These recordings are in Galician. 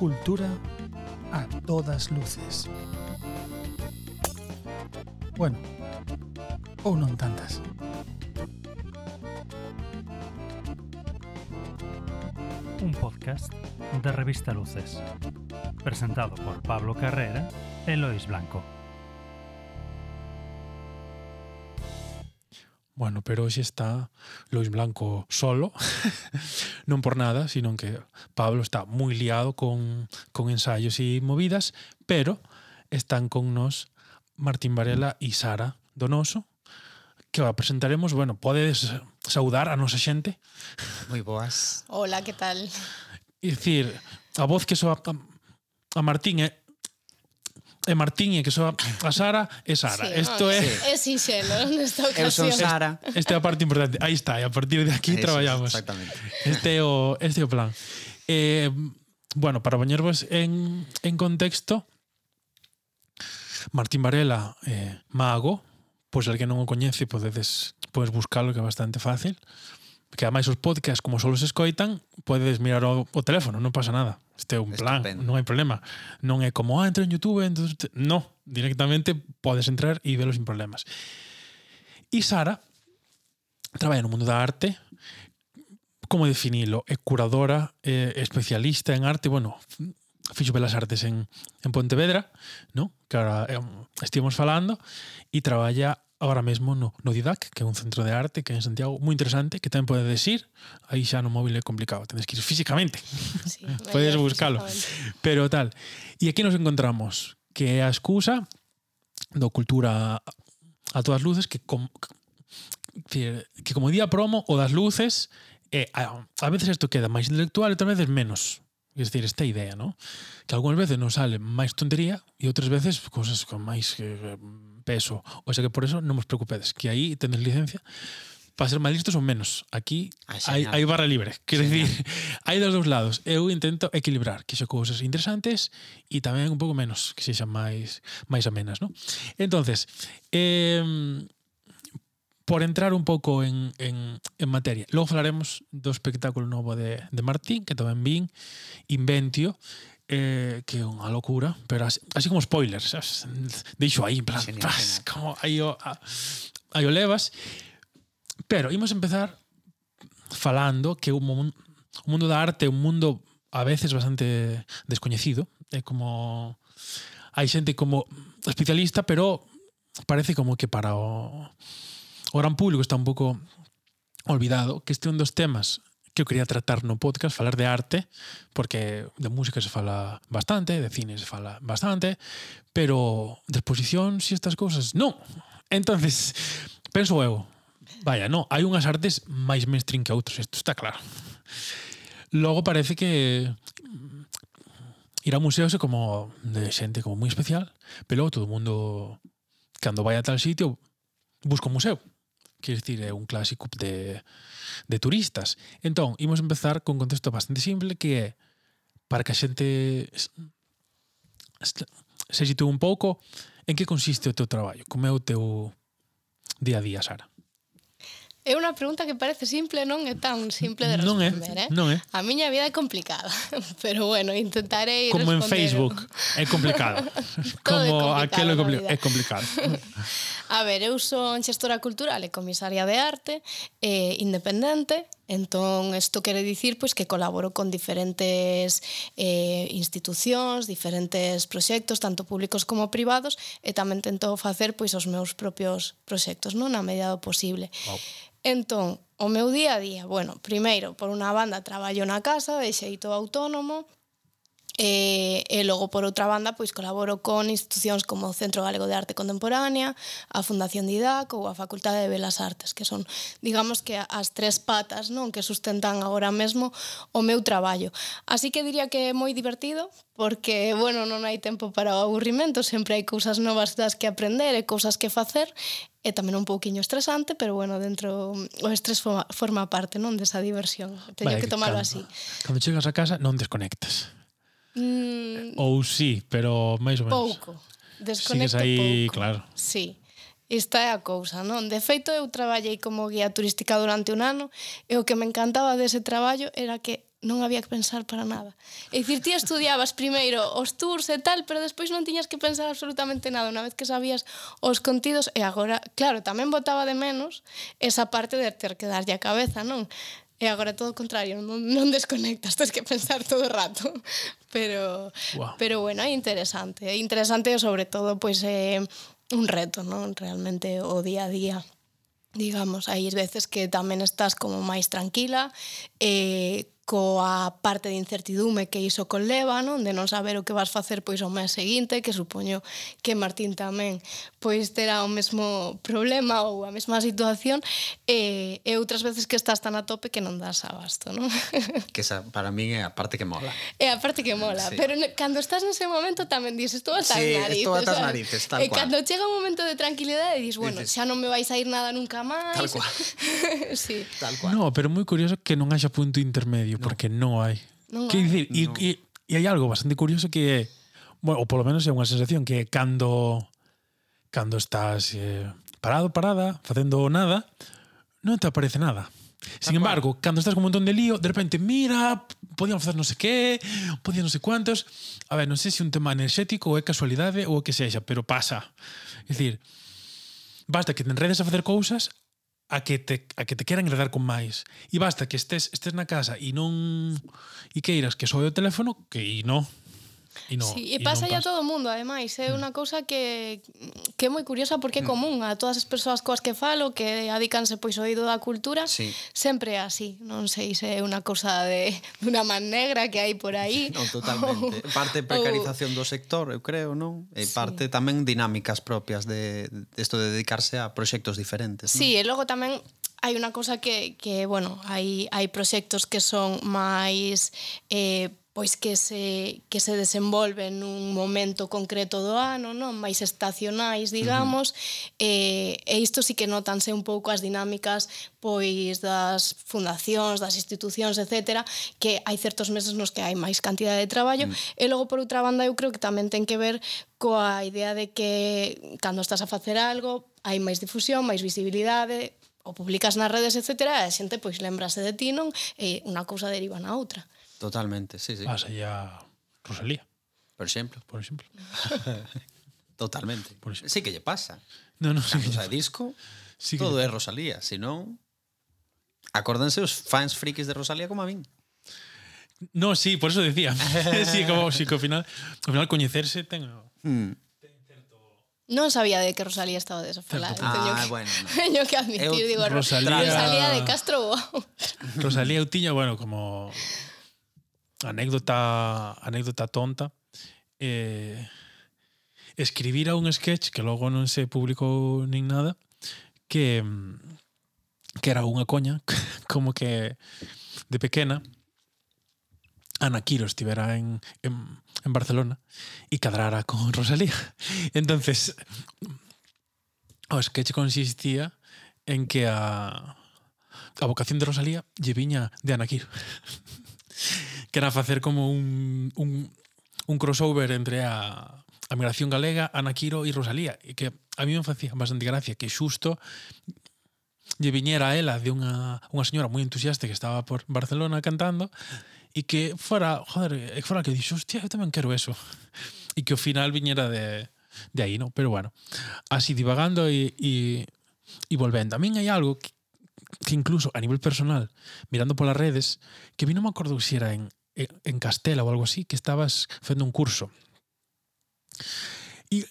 Cultura a todas luces. Bueno, ou non tantas. Un podcast de Revista Luces. Presentado por Pablo Carrera e Lois Blanco. bueno, pero hoxe está Lois Blanco solo, non por nada, sino que Pablo está moi liado con, con ensaios e movidas, pero están con nos Martín Varela e Sara Donoso, que a presentaremos, bueno, podedes saudar a nosa xente. Moi boas. Hola, que tal? Dicir, a voz que soa a Martín é e Martín e que soa a Sara é Sara. Sí, é... É sinxelo nesta ocasión. Eu son Sara. Esta é a parte importante. Aí está, e a partir de aquí Eso, traballamos. Exactamente. Este é o, este é o plan. Eh, bueno, para poñervos en, en contexto, Martín Varela, eh, mago, pois pues, al que non o coñece, pois podedes podes buscalo que é bastante fácil que ademais os podcasts como só os escoitan, podedes mirar o, o teléfono, non pasa nada. Este é un plan, Estupendo. non hai problema. Non é como, ah, entra en YouTube, entonces... Te... No, directamente podes entrar e velo sin problemas. E Sara traballa no mundo da arte, como definilo? É curadora, é especialista en arte, bueno, fixo Belas Artes en, en Pontevedra, no? que ahora eh, estivemos falando, e traballa agora mesmo no, no Didac, que é un centro de arte que é en Santiago moi interesante, que tamén podedes ir, aí xa no móvil é complicado, tenes que ir físicamente. Sí, podes buscalo. Pero tal. E aquí nos encontramos que é a excusa do cultura a todas luces que com, que, que como día promo o das luces eh, a, a veces isto queda máis intelectual e outras veces menos. É dicir, esta idea, ¿no? Que algunhas veces nos sale máis tontería e outras veces cosas con máis que eh, peso. O sea que por eso non vos preocupedes, que aí tenes licencia para ser máis listos ou menos. Aquí ah, hai, hai barra libre. Quero dicir, hai dos dous lados. Eu intento equilibrar que xa cousas interesantes e tamén un pouco menos, que sexan máis máis amenas, ¿no? Entonces, eh, por entrar un pouco en, en, en materia. Logo falaremos do espectáculo novo de, de Martín, que tamén vin, Inventio, eh, que é unha locura, pero así, así como spoilers, sabes? deixo aí, en plan, genial, pas, genial. como aí o, aí o levas. Pero imos empezar falando que o, o mundo da arte é un mundo a veces bastante descoñecido, é como hai xente como especialista, pero parece como que para o, o gran público está un pouco olvidado que este é un dos temas que eu quería tratar no podcast, falar de arte, porque de música se fala bastante, de cine se fala bastante, pero de exposicións e estas cousas, non. Entonces, penso eu, vaya, non, hai unhas artes máis mainstream que outras, isto está claro. Logo parece que ir a museos é como de xente como moi especial, pero logo todo o mundo cando vai a tal sitio busca un museo. Quer dicir, é un clásico de de turistas. Entón, imos empezar con un contexto bastante simple que é para que a xente se sitúe un pouco en que consiste o teu traballo, como é o teu día a día, Sara. É unha pregunta que parece simple, non é tan simple de responder, non é, eh? Non é. A miña vida é complicada, pero bueno, intentarei Como responder... en Facebook, é complicado. Como aquilo aquelo é, compli é complicado. A ver, eu son xestora cultural e comisaria de arte eh, independente, Entón, isto quere dicir pois que colaboro con diferentes eh, institucións, diferentes proxectos, tanto públicos como privados, e tamén tento facer pois os meus propios proxectos, non na medida do posible. Wow. Entón, o meu día a día, bueno, primeiro, por unha banda, traballo na casa, de xeito autónomo, E, e logo, por outra banda, pois colaboro con institucións como o Centro Galego de Arte Contemporánea, a Fundación Didac ou a Facultade de Belas Artes, que son, digamos que as tres patas non que sustentan agora mesmo o meu traballo. Así que diría que é moi divertido, porque, bueno, non hai tempo para o aburrimento, sempre hai cousas novas das que aprender e cousas que facer, e tamén un pouquiño estresante, pero bueno, dentro o estrés forma, forma parte, non, desa diversión. Teño vale, que tomalo así. Cando chegas a casa non desconectas. Mm, Ou sí, pero máis ou menos. Pouco. Desconecto aí, pouco. claro. Sí. Esta é a cousa, non? De feito, eu traballei como guía turística durante un ano e o que me encantaba dese traballo era que non había que pensar para nada. É dicir, ti estudiabas primeiro os tours e tal, pero despois non tiñas que pensar absolutamente nada unha vez que sabías os contidos e agora, claro, tamén botaba de menos esa parte de ter que darlle a cabeza, non? E agora todo o contrario, non, non desconectas, tens que pensar todo o rato. Pero wow. pero bueno, é interesante, é interesante sobre todo pois é un reto, non? Realmente o día a día digamos, hai veces que tamén estás como máis tranquila e eh, coa parte de incertidume que iso conleva, non? De non saber o que vas facer pois ao mes seguinte, que supoño que Martín tamén pois terá o mesmo problema ou a mesma situación e, e outras veces que estás tan a tope que non das abasto, non? Que esa para min é a parte que mola. É a parte que mola, sí. pero cando estás nese momento tamén dices, estou ata sí, narices. estou ata narices, tal e cual. E cando chega un momento de tranquilidade dices, bueno, dices, xa non me vais a ir nada nunca máis. Tal cual. sí. Tal cual. No, pero moi curioso que non haxa punto intermedio no. porque non hai. Non que dicir, no. e, e, e hai algo bastante curioso que é, bueno, ou polo menos é unha sensación que cando cando estás eh, parado, parada, facendo nada, non te aparece nada. Ah, Sin embargo, cando estás con un montón de lío, de repente, mira, podíamos facer non sei que, podían non sei cuantos. A ver, non sei se un tema enerxético ou é casualidade ou o que sexa, pero pasa. É dicir, basta que te enredes a facer cousas, a que te, a que te queran enredar con máis. E basta que estés, estés na casa e non e queiras que soe o teléfono, que e non. E non. sí, e pasa, non pasa. a todo o mundo, ademais, é eh? mm. unha cousa que que é moi curiosa porque é mm. común a todas as persoas coas que falo que adícanse pois ao oído da cultura, sí. sempre é así. Non sei se é unha cousa de dunha man negra que hai por aí. Non, totalmente. Ou, parte precarización ou... do sector, eu creo, non? E sí. parte tamén dinámicas propias de isto de, de dedicarse a proxectos diferentes, non? Sí, e logo tamén hai unha cosa que, que bueno, hai, hai proxectos que son máis eh, pois que se, que se desenvolven nun momento concreto do ano, non máis estacionais, digamos, uh -huh. e, e isto sí que notanse un pouco as dinámicas pois das fundacións, das institucións, etc, que hai certos meses nos que hai máis cantidad de traballo, uh -huh. e logo por outra banda eu creo que tamén ten que ver coa idea de que cando estás a facer algo hai máis difusión, máis visibilidade, o publicas nas redes, etc, e a xente pois lembrase de ti, non? E unha cousa deriva na outra. Totalmente, sí, sí. Ah, Vas allá Rosalía. Por exemplo. Por exemplo. Totalmente. Por exemplo. Sí que lle pasa. No, no, Cando sí disco, sí que todo é Rosalía. Si non, acórdense os fans frikis de Rosalía como a min. No, sí, por eso decía. sí, como sí, que ao final, ao final coñecerse ten... Mm. Non sabía de que Rosalía estaba de desafalar. Ah, que, bueno. No. Teño que admitir, eu, digo, Rosalía, Rosalía de Castro. Rosalía Utiño, bueno, como anécdota, anécdota tonta, eh, escribira un sketch que logo non se publicou nin nada, que que era unha coña, como que de pequena Ana Quiro estivera en, en, en Barcelona e cadrara con Rosalía. Entonces, o sketch consistía en que a, a vocación de Rosalía lle viña de Ana Quiro. que era facer como un, un, un crossover entre a, a migración galega, Ana Quiro e Rosalía, e que a mí me facía bastante gracia que xusto lle viñera a ela de unha, unha señora moi entusiasta que estaba por Barcelona cantando e que fora, joder, que fora que dixo, hostia, eu tamén quero eso. E que ao final viñera de, de aí, no? Pero bueno, así divagando e, e, e volvendo. A min hai algo que, que incluso a nivel personal, mirando polas redes, que vi non me acordo se era en, en Castela ou algo así, que estabas fendo un curso. E,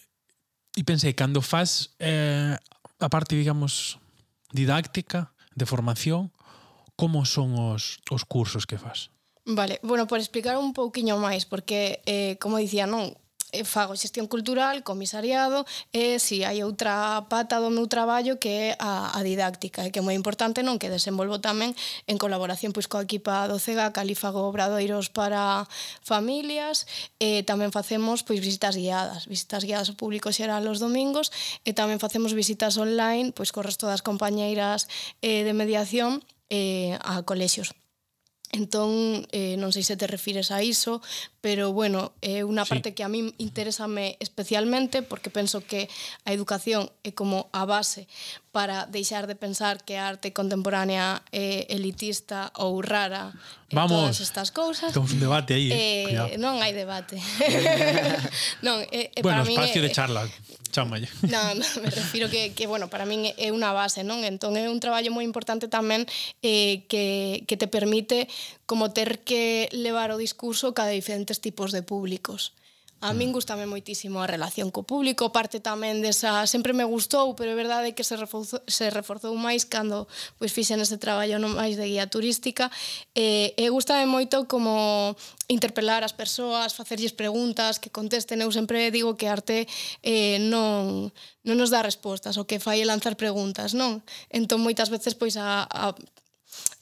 e pensei, cando faz eh, a parte, digamos, didáctica, de formación, como son os, os cursos que fas? Vale, bueno, por explicar un pouquiño máis, porque, eh, como dicía, non, eh, fago xestión cultural, comisariado e si hai outra pata do meu traballo que é a, a didáctica e que é moi importante non que desenvolvo tamén en colaboración pois coa equipa do CEGA Calífago Obradoiros para familias e tamén facemos pois visitas guiadas visitas guiadas ao público xeral os domingos e tamén facemos visitas online pois co resto das compañeiras eh, de mediación eh, a colexios. Entón, eh, non sei se te refires a iso, pero bueno, é unha sí. parte que a mí interésame especialmente porque penso que a educación é como a base para deixar de pensar que a arte contemporánea é elitista ou rara Vamos, todas estas cousas. Temos un debate aí, eh, eh non hai debate. non, é, é bueno, para espacio min, de charla. Chámalle. Non, no, me refiro que, que bueno, para min é unha base, non? Entón é un traballo moi importante tamén eh, que, que te permite como ter que levar o discurso cada diferente diferentes tipos de públicos. A mm. min gustame moitísimo a relación co público, parte tamén desa, sempre me gustou, pero é verdade que se reforzou, se reforzou máis cando pois fixen este traballo non máis de guía turística, e, e gustame moito como interpelar as persoas, facerlles preguntas, que contesten, eu sempre digo que arte eh, non, non nos dá respostas, o que fai é lanzar preguntas, non? Entón moitas veces pois a, a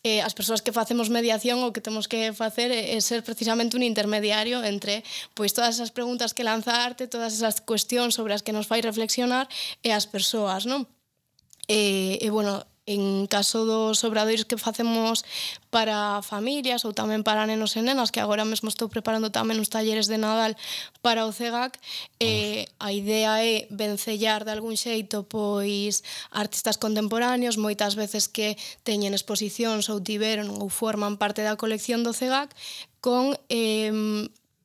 eh, as persoas que facemos mediación o que temos que facer é, é ser precisamente un intermediario entre pois todas esas preguntas que lanza a arte, todas esas cuestións sobre as que nos fai reflexionar e as persoas, non? E, e bueno, en caso dos obradoiros que facemos para familias ou tamén para nenos e nenas, que agora mesmo estou preparando tamén uns talleres de Nadal para o CEGAC, eh, a idea é vencellar de algún xeito pois artistas contemporáneos, moitas veces que teñen exposicións ou tiveron ou forman parte da colección do CEGAC, con eh,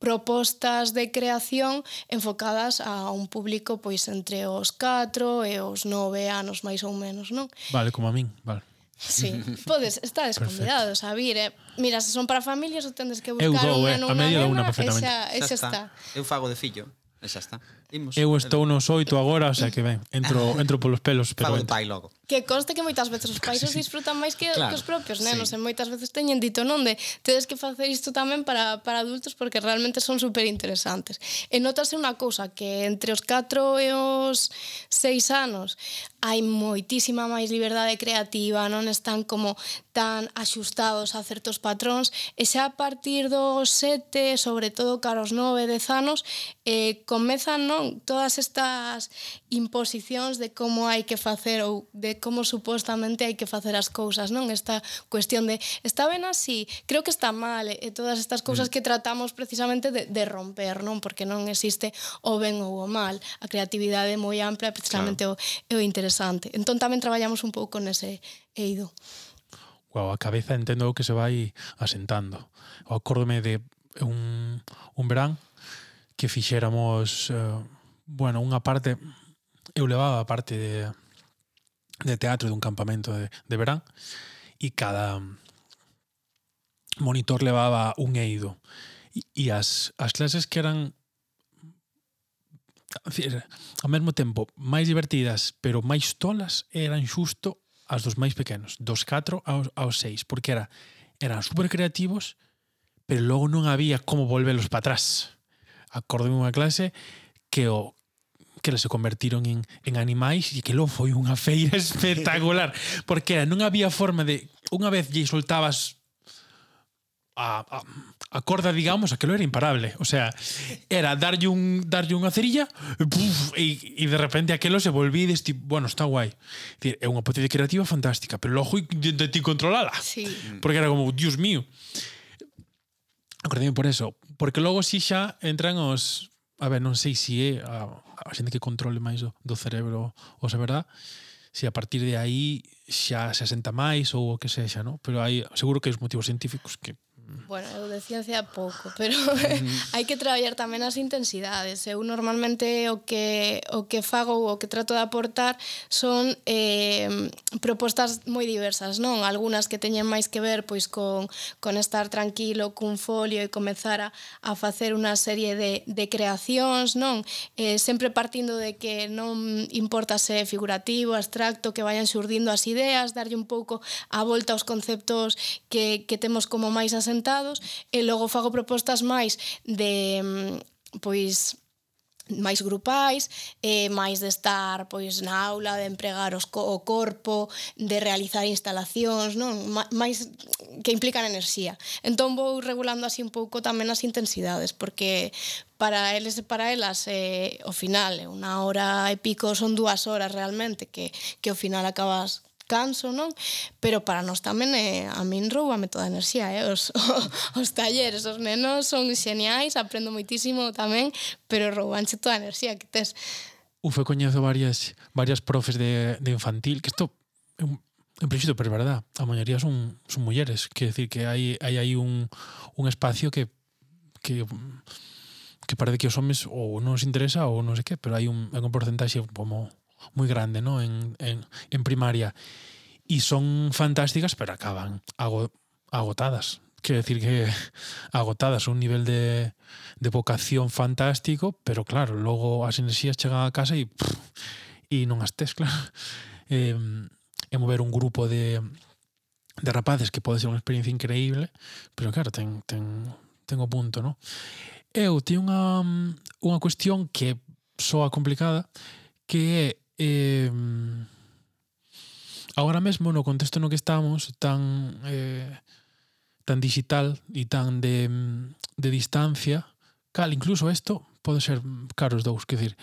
propostas de creación enfocadas a un público pois entre os 4 e os 9 anos máis ou menos, non? Vale, como a min, vale. Sí, podes, estades convidados a vir, eh? Mira, se son para familias, o tendes que buscar dou, un neno, eh? a media nena, unha nena, e xa, e xa está. está. Eu fago de fillo, e xa está. Imos, eu estou nos oito agora, o sea que ben, entro, entro polos pelos. Pero Fago pai logo. Que conste que moitas veces os pais os disfrutan máis que, claro, que os propios nenos, sí. e moitas veces teñen dito non de tedes que facer isto tamén para, para adultos porque realmente son super interesantes. E notase unha cousa, que entre os 4 e os 6 anos hai moitísima máis liberdade creativa, non están como tan axustados a certos patróns, e xa a partir dos 7, sobre todo caros 9, 10 anos, eh, comezan non non? Todas estas imposicións de como hai que facer ou de como supostamente hai que facer as cousas, non? Esta cuestión de está ben así, creo que está mal, e todas estas cousas mm. que tratamos precisamente de, de romper, non? Porque non existe o ben ou o mal. A creatividade é moi ampla e precisamente claro. o, é o interesante. Entón tamén traballamos un pouco nese eido. Wow, a cabeza entendo que se vai asentando. O acórdome de un, un verán que fixéramos uh, bueno, unha parte eu levaba a parte de, de teatro dun campamento de, de verán e cada monitor levaba un eido. E, e as, as clases que eran decir, ao mesmo tempo máis divertidas pero máis tolas eran xusto as dos máis pequenos dos 4 aos, aos 6 porque era eran super creativos pero logo non había como volvelos para atrás. Acordei unha clase que o que eles se convertiron en, en animais e que lo foi unha feira espectacular porque non había forma de unha vez lle soltabas a, a, a corda, digamos, aquilo era imparable. O sea, era darlle un darlle unha cerilla puf, e, e de repente aquilo se volví deste, bueno, está guai. Dicir, é unha potencia creativa fantástica, pero logo de, de ti controlala. Sí. Mm. Porque era como, dios mío. Acordeme por eso, porque logo si xa entran os a ver, non sei se é a, a xente que controle máis do, do cerebro ou se verá, se a partir de aí xa se asenta máis ou o que sexa, no? pero hai seguro que hai os motivos científicos que Bueno, eu de ciencia pouco, pero hai que traballar tamén as intensidades. Eu normalmente o que o que fago ou o que trato de aportar son eh, propostas moi diversas, non? Algúnas que teñen máis que ver pois con, con estar tranquilo, cun folio e comezar a, a facer unha serie de, de creacións, non? Eh, sempre partindo de que non importa se figurativo, abstracto, que vayan xurdindo as ideas, darlle un pouco a volta aos conceptos que, que temos como máis asentados comentados e logo fago propostas máis de mm, pois máis grupais, eh, máis de estar pois na aula, de empregar os co o corpo, de realizar instalacións, non? Ma máis que implican enerxía. Entón vou regulando así un pouco tamén as intensidades, porque para eles e para elas eh, o final, eh, unha hora e pico son dúas horas realmente, que, que ao final acabas canso, non? Pero para nós tamén é, a min roubame toda a enerxía, eh? Os, os talleres, os nenos son xeniais, aprendo moitísimo tamén, pero roubanche toda a enerxía que tes. Ufe, coñezo varias varias profes de, de infantil, que isto é un en principio, pero é verdad, a maioría son, son mulleres, que decir que hai, hai aí un, un espacio que que que parece que os homes ou non os interesa ou non sei que, pero hai un, hai un porcentaxe como moi grande ¿no? en, en, en primaria. e son fantásticas, pero acaban agotadas. Quiero decir que agotadas, un nivel de, de vocación fantástico, pero claro, logo as enerxías chegan a casa e, pff, e non as tes, claro. Eh, e mover un grupo de, de rapaces que pode ser unha experiencia increíble, pero claro, ten, ten, ten o punto, no? Eu, teño unha, unha cuestión que soa complicada, que é eh, agora mesmo no contexto no que estamos tan eh, tan digital e tan de, de distancia cal incluso isto pode ser caros dous que decir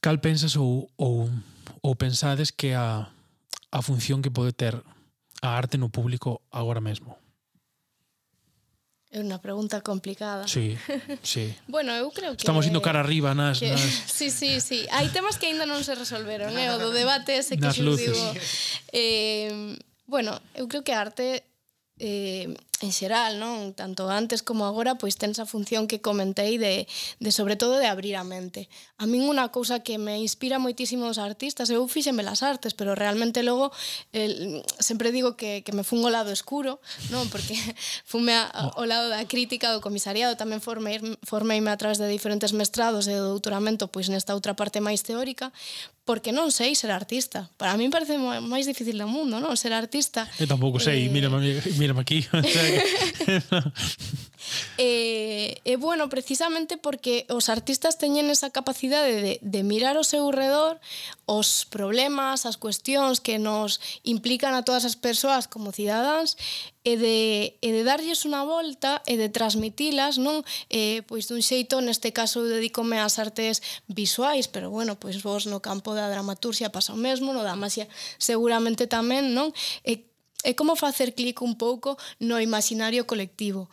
cal pensas ou, ou, ou pensades que a, a función que pode ter a arte no público agora mesmo? É unha pregunta complicada. Sí, sí. bueno, eu creo que... Estamos indo cara arriba nas... Que... nas... sí, sí, sí. Hai temas que aínda non se resolveron, eh? o do debate ese que nas luces. digo. Eh, bueno, eu creo que a arte eh, en xeral, non? Tanto antes como agora, pois ten esa función que comentei de, de sobre todo de abrir a mente. A min unha cousa que me inspira moitísimo os artistas, eu fixen las artes, pero realmente logo el, sempre digo que, que me fun ao lado escuro, non? Porque fume a, ao lado da crítica do comisariado, tamén formei, formeime a través de diferentes mestrados e do doutoramento, pois nesta outra parte máis teórica, porque non sei ser artista. Para mí parece máis difícil do mundo, non? Ser artista. Eu tampouco sei, eh... mírame, mírame aquí. e, eh, e bueno, precisamente porque os artistas teñen esa capacidade de, de mirar ao seu redor os problemas, as cuestións que nos implican a todas as persoas como cidadáns e de, e de darlles unha volta e de transmitilas, non? Eh, pois dun xeito, neste caso eu dedícome ás artes visuais, pero bueno, pois vos no campo da dramaturxia pasa o mesmo, no da masia seguramente tamén, non? E, e como facer clic un pouco no imaginario colectivo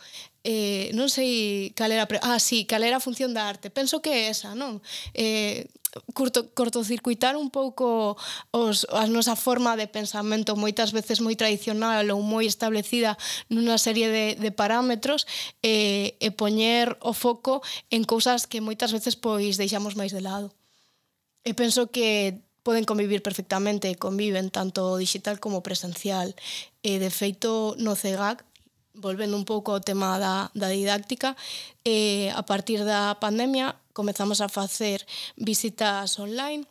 eh, non sei cal era pre... ah, sí, cal era a función da arte penso que é esa, non? Eh, curto, cortocircuitar un pouco os, a nosa forma de pensamento moitas veces moi tradicional ou moi establecida nunha serie de, de parámetros eh, e poñer o foco en cousas que moitas veces pois deixamos máis de lado e penso que poden convivir perfectamente, conviven tanto digital como presencial. E de feito no CEGAC volvendo un pouco ao tema da, da didáctica, eh, a partir da pandemia comezamos a facer visitas online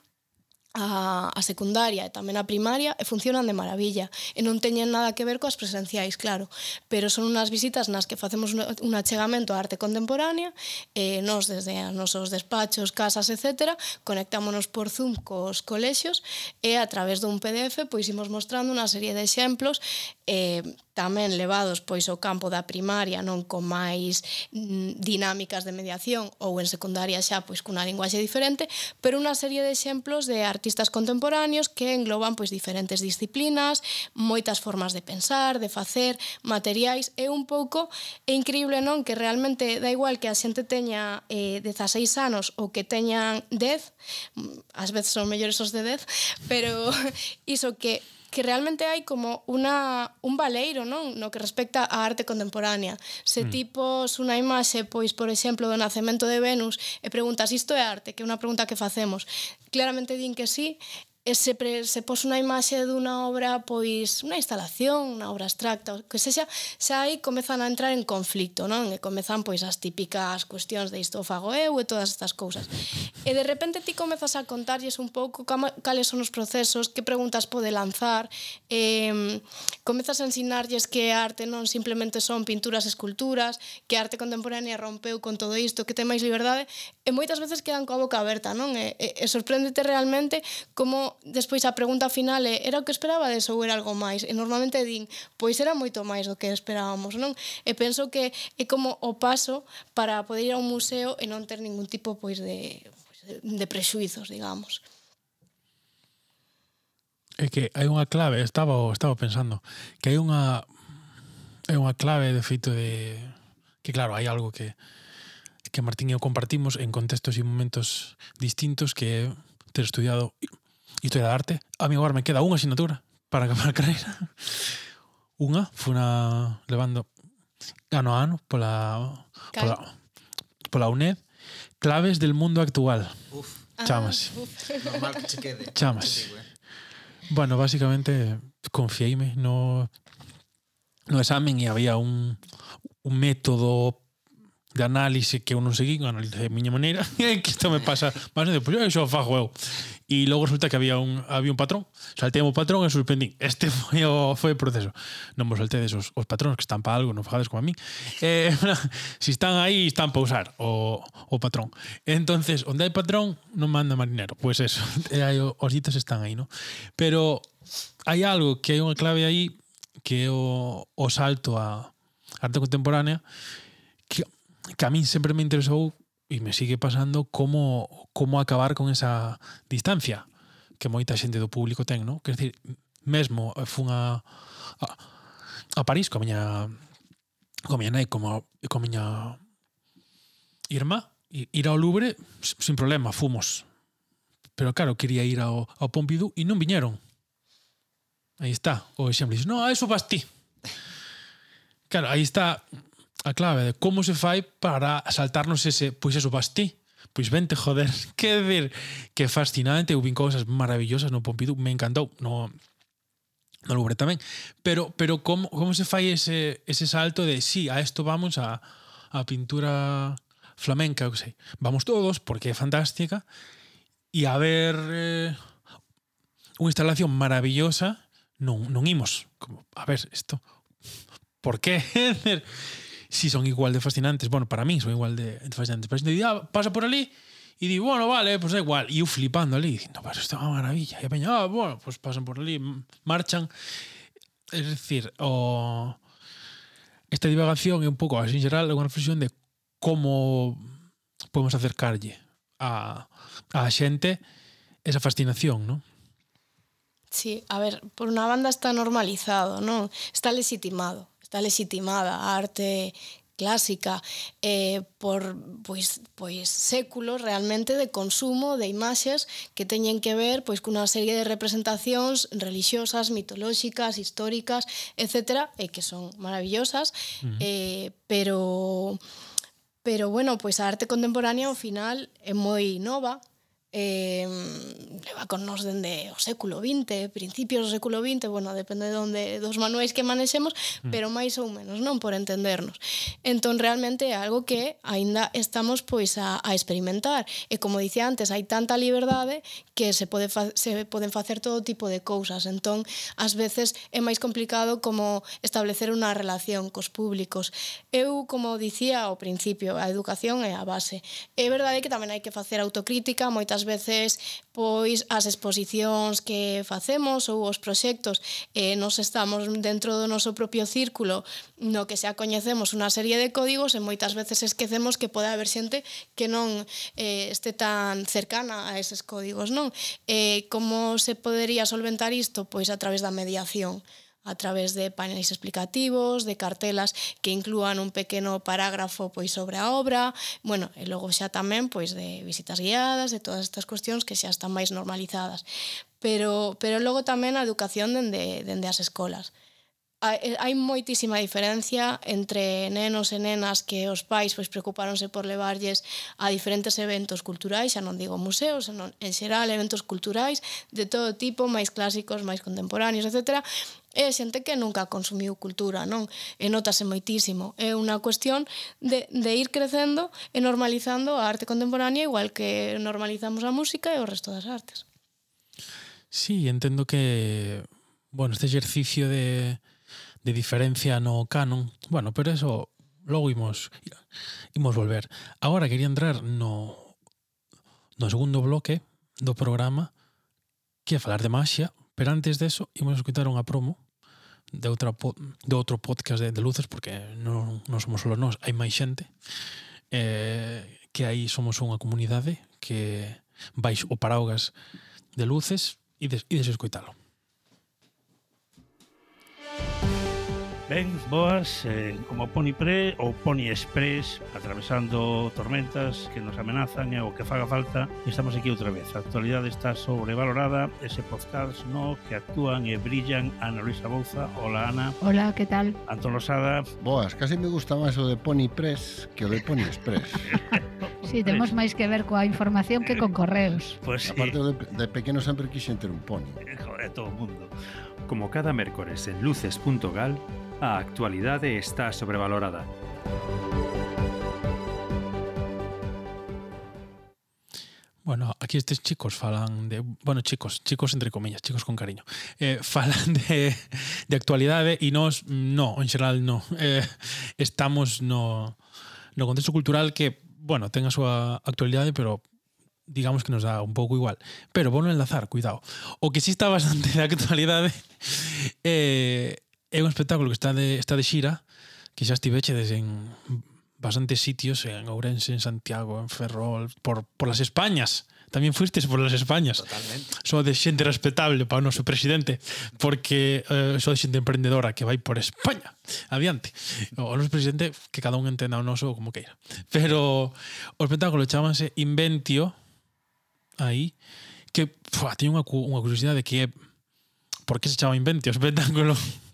a, a secundaria e tamén a primaria e funcionan de maravilla. E non teñen nada que ver coas presenciais, claro. Pero son unhas visitas nas que facemos un, un achegamento á arte contemporánea e nos desde os nosos despachos, casas, etc conectámonos por Zoom cos colexios e a través dun PDF pois imos mostrando unha serie de exemplos eh, tamén levados pois ao campo da primaria non con máis mm, dinámicas de mediación ou en secundaria xa pois cunha linguaxe diferente pero unha serie de exemplos de arte artistas contemporáneos que engloban pois diferentes disciplinas, moitas formas de pensar, de facer, materiais. E un pouco é increíble non que realmente da igual que a xente teña eh 16 anos ou que teñan 10, mm, ás veces son mellores os de 10, pero iso que que realmente hai como una, un valeiro non no que respecta á arte contemporánea. Se mm. tipos unha imaxe, pois, por exemplo, do nacemento de Venus, e preguntas isto é arte, que é unha pregunta que facemos, claramente din que sí, e se, pre, se pos unha imaxe dunha obra, pois unha instalación, unha obra abstracta, que sexa, xa aí comezan a entrar en conflicto, non? E comezan pois as típicas cuestións de isto fago eu e todas estas cousas. E de repente ti comezas a contarlles un pouco cales son os procesos, que preguntas pode lanzar, eh, comezas a ensinarlles que arte non simplemente son pinturas, esculturas, que arte contemporánea rompeu con todo isto, que ten máis liberdade, e moitas veces quedan coa boca aberta, non? E, e, e sorpréndete realmente como despois a pregunta final é era o que esperabades ou era algo máis? E normalmente din, pois era moito máis do que esperábamos, non? E penso que é como o paso para poder ir a un museo e non ter ningún tipo pois de pois, de prexuizos, digamos. É que hai unha clave, estaba estaba pensando, que hai unha é unha clave de feito de que claro, hai algo que que Martín e eu compartimos en contextos e momentos distintos que é ter estudiado Historia da Arte. A mí agora me queda unha asignatura para acabar a carreira. Unha, foi unha levando ano a ano pola, pola, pola UNED Claves del mundo actual. Uf. Chamase. Ah, uf. Normal que che quede. Chamas. Digo, eh? Bueno, básicamente, confiéime no, no examen e había un, un método de análise que eu non seguín, análise de miña maneira, que isto me pasa, mas non, pois, xo fago eu. E logo resulta que había un había un patrón, saltei o patrón e suspendí. Este foi o foi o proceso. Non vos saltedes os, os patróns que están para algo, non fagades como a mí. Eh, si están aí, están para usar o, o patrón. Entonces, onde hai patrón, non manda marinero. Pois pues eso, hai, os ditos están aí, non? Pero hai algo que hai unha clave aí que é o, o salto a arte contemporánea que a min sempre me interesou e me sigue pasando como como acabar con esa distancia que moita xente do público ten, no? Quer decir, mesmo eh, fun a, a, a París coa miña coa miña nai, como coa miña irmá, ir ao Louvre sin problema, fomos. Pero claro, quería ir ao, ao Pompidou e non viñeron. Aí está o exemplo. Dices, no, a eso vas ti. Claro, aí está a clave de como se fai para saltarnos ese, pois eso, vas ti. Pois vente, joder. Que decir, que fascinante, eu vin cousas maravillosas no Pompidou, me encantou, no no Louvre tamén. Pero pero como como se fai ese ese salto de sí, a isto vamos a a pintura flamenca, eu sei. Vamos todos porque é fantástica e a ver eh, unha instalación maravillosa, non non imos. Como, a ver, isto por qué? si son igual de fascinantes, bueno, para mí son igual de fascinantes, pero si ah, pasa por ali e di, bueno, vale, pues da igual, e eu flipando ali, dicindo, pero isto é unha maravilla, e a peña, ah, bueno, pues pasan por ali, marchan, es decir, o... esta divagación é un pouco, así en geral, é unha reflexión de como podemos acercarlle a, a xente esa fascinación, non? Sí, a ver, por unha banda está normalizado, non? Está legitimado está legitimada a arte clásica eh, por pois, pois séculos realmente de consumo de imaxes que teñen que ver pois cunha serie de representacións religiosas, mitolóxicas, históricas, etc., e eh, que son maravillosas, uh -huh. eh, pero pero bueno, pois a arte contemporánea ao final é moi nova, eh, leva con nos dende o século XX, principios do século XX, bueno, depende de onde dos manuais que manexemos, mm. pero máis ou menos, non por entendernos. Entón realmente é algo que aínda estamos pois a, a experimentar e como dicía antes, hai tanta liberdade que se pode fa se poden facer todo tipo de cousas. Entón, ás veces é máis complicado como establecer unha relación cos públicos. Eu, como dicía ao principio, a educación é a base. É verdade que tamén hai que facer autocrítica moitas moitas veces pois as exposicións que facemos ou os proxectos eh, nos estamos dentro do noso propio círculo no que xa coñecemos unha serie de códigos e moitas veces esquecemos que pode haber xente que non eh, este tan cercana a eses códigos non eh, como se podería solventar isto? Pois a través da mediación a través de paneles explicativos, de cartelas que inclúan un pequeno parágrafo pois sobre a obra, bueno, e logo xa tamén pois de visitas guiadas, de todas estas cuestións que xa están máis normalizadas. Pero pero logo tamén a educación dende dende as escolas. Hai, hai moitísima diferencia entre nenos e nenas que os pais pois preocupáronse por levarlles a diferentes eventos culturais, xa non digo museos, senón en xeral eventos culturais de todo tipo, máis clásicos, máis contemporáneos, etcétera, é xente que nunca consumiu cultura, non? E notase moitísimo. É unha cuestión de, de ir crecendo e normalizando a arte contemporánea igual que normalizamos a música e o resto das artes. Sí, entendo que bueno, este exercicio de, de diferencia no canon, bueno, pero eso logo imos imos volver. Agora quería entrar no no segundo bloque do programa que é falar de maxia, pero antes deso imos escutar unha promo de, outra, de outro podcast de, de Luces, porque non, non somos solo nós, hai máis xente, eh, que aí somos unha comunidade que vais o paraugas de luces e, des, e desescoitalo. Ben, boas, eh, como Pony Pre ou Pony Express, atravesando tormentas que nos amenazan e o que faga falta, estamos aquí outra vez. A actualidade está sobrevalorada, ese podcast no que actúan e brillan Ana Luisa Bouza Hola, Ana. Hola, que tal? Antón Losada. Boas, casi me gusta máis o de Pony Press que o de Pony Express. Sí, temos máis que ver coa información que con correos. Pues, Aparte de, de pequeno sempre quixen ter un pony. Eh, joder, todo o mundo. Como cada mércores en luces.gal, a está sobrevalorada. Bueno, aquí estes chicos falan de... Bueno, chicos, chicos entre comillas, chicos con cariño. Eh, falan de, de actualidade e no, en xeral, no. Eh, estamos no, no contexto cultural que, bueno, ten a súa actualidade, pero digamos que nos dá un pouco igual. Pero non enlazar, cuidado. O que sí está bastante de actualidade eh, é un espectáculo que está de, está de xira, que xa estivechedes en bastantes sitios, en Ourense, en Santiago, en Ferrol, por, por las Españas. Tamén fuistes por las Españas. Totalmente. Só de xente respetable para o noso presidente, porque eh, de xente emprendedora que vai por España. Adiante. O noso presidente, que cada un entenda o noso como queira. Pero o espectáculo chamanse Inventio, aí, que pua, teño unha, unha curiosidade que é por que se chama Inventio o espectáculo?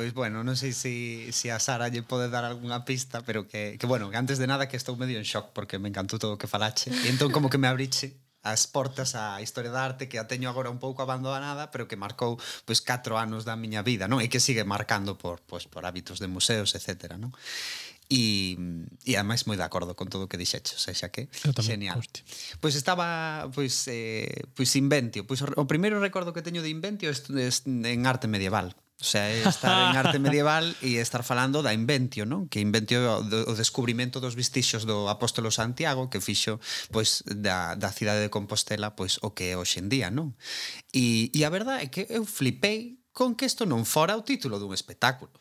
Pois bueno, non sei se si, si a Sara lle pode dar algunha pista, pero que, que bueno, que antes de nada que estou medio en shock porque me encantou todo o que falache. E entón como que me abriche as portas á historia da arte que a teño agora un pouco abandonada, pero que marcou pois 4 anos da miña vida, non? E que sigue marcando por pois por hábitos de museos, etcétera, non? E, e ademais moi de acordo con todo o que dixeche, o sea, xa que genial. Hostia. Pois estaba pois eh pois Inventio, pois o primeiro recordo que teño de Inventio é en arte medieval O sea, é estar en arte medieval e estar falando da inventio, non? Que inventio o descubrimento dos vistixos do apóstolo Santiago que fixo pois da, da cidade de Compostela pois o que é hoxe en día, non? E, e a verdade é que eu flipei con que isto non fora o título dun espectáculo.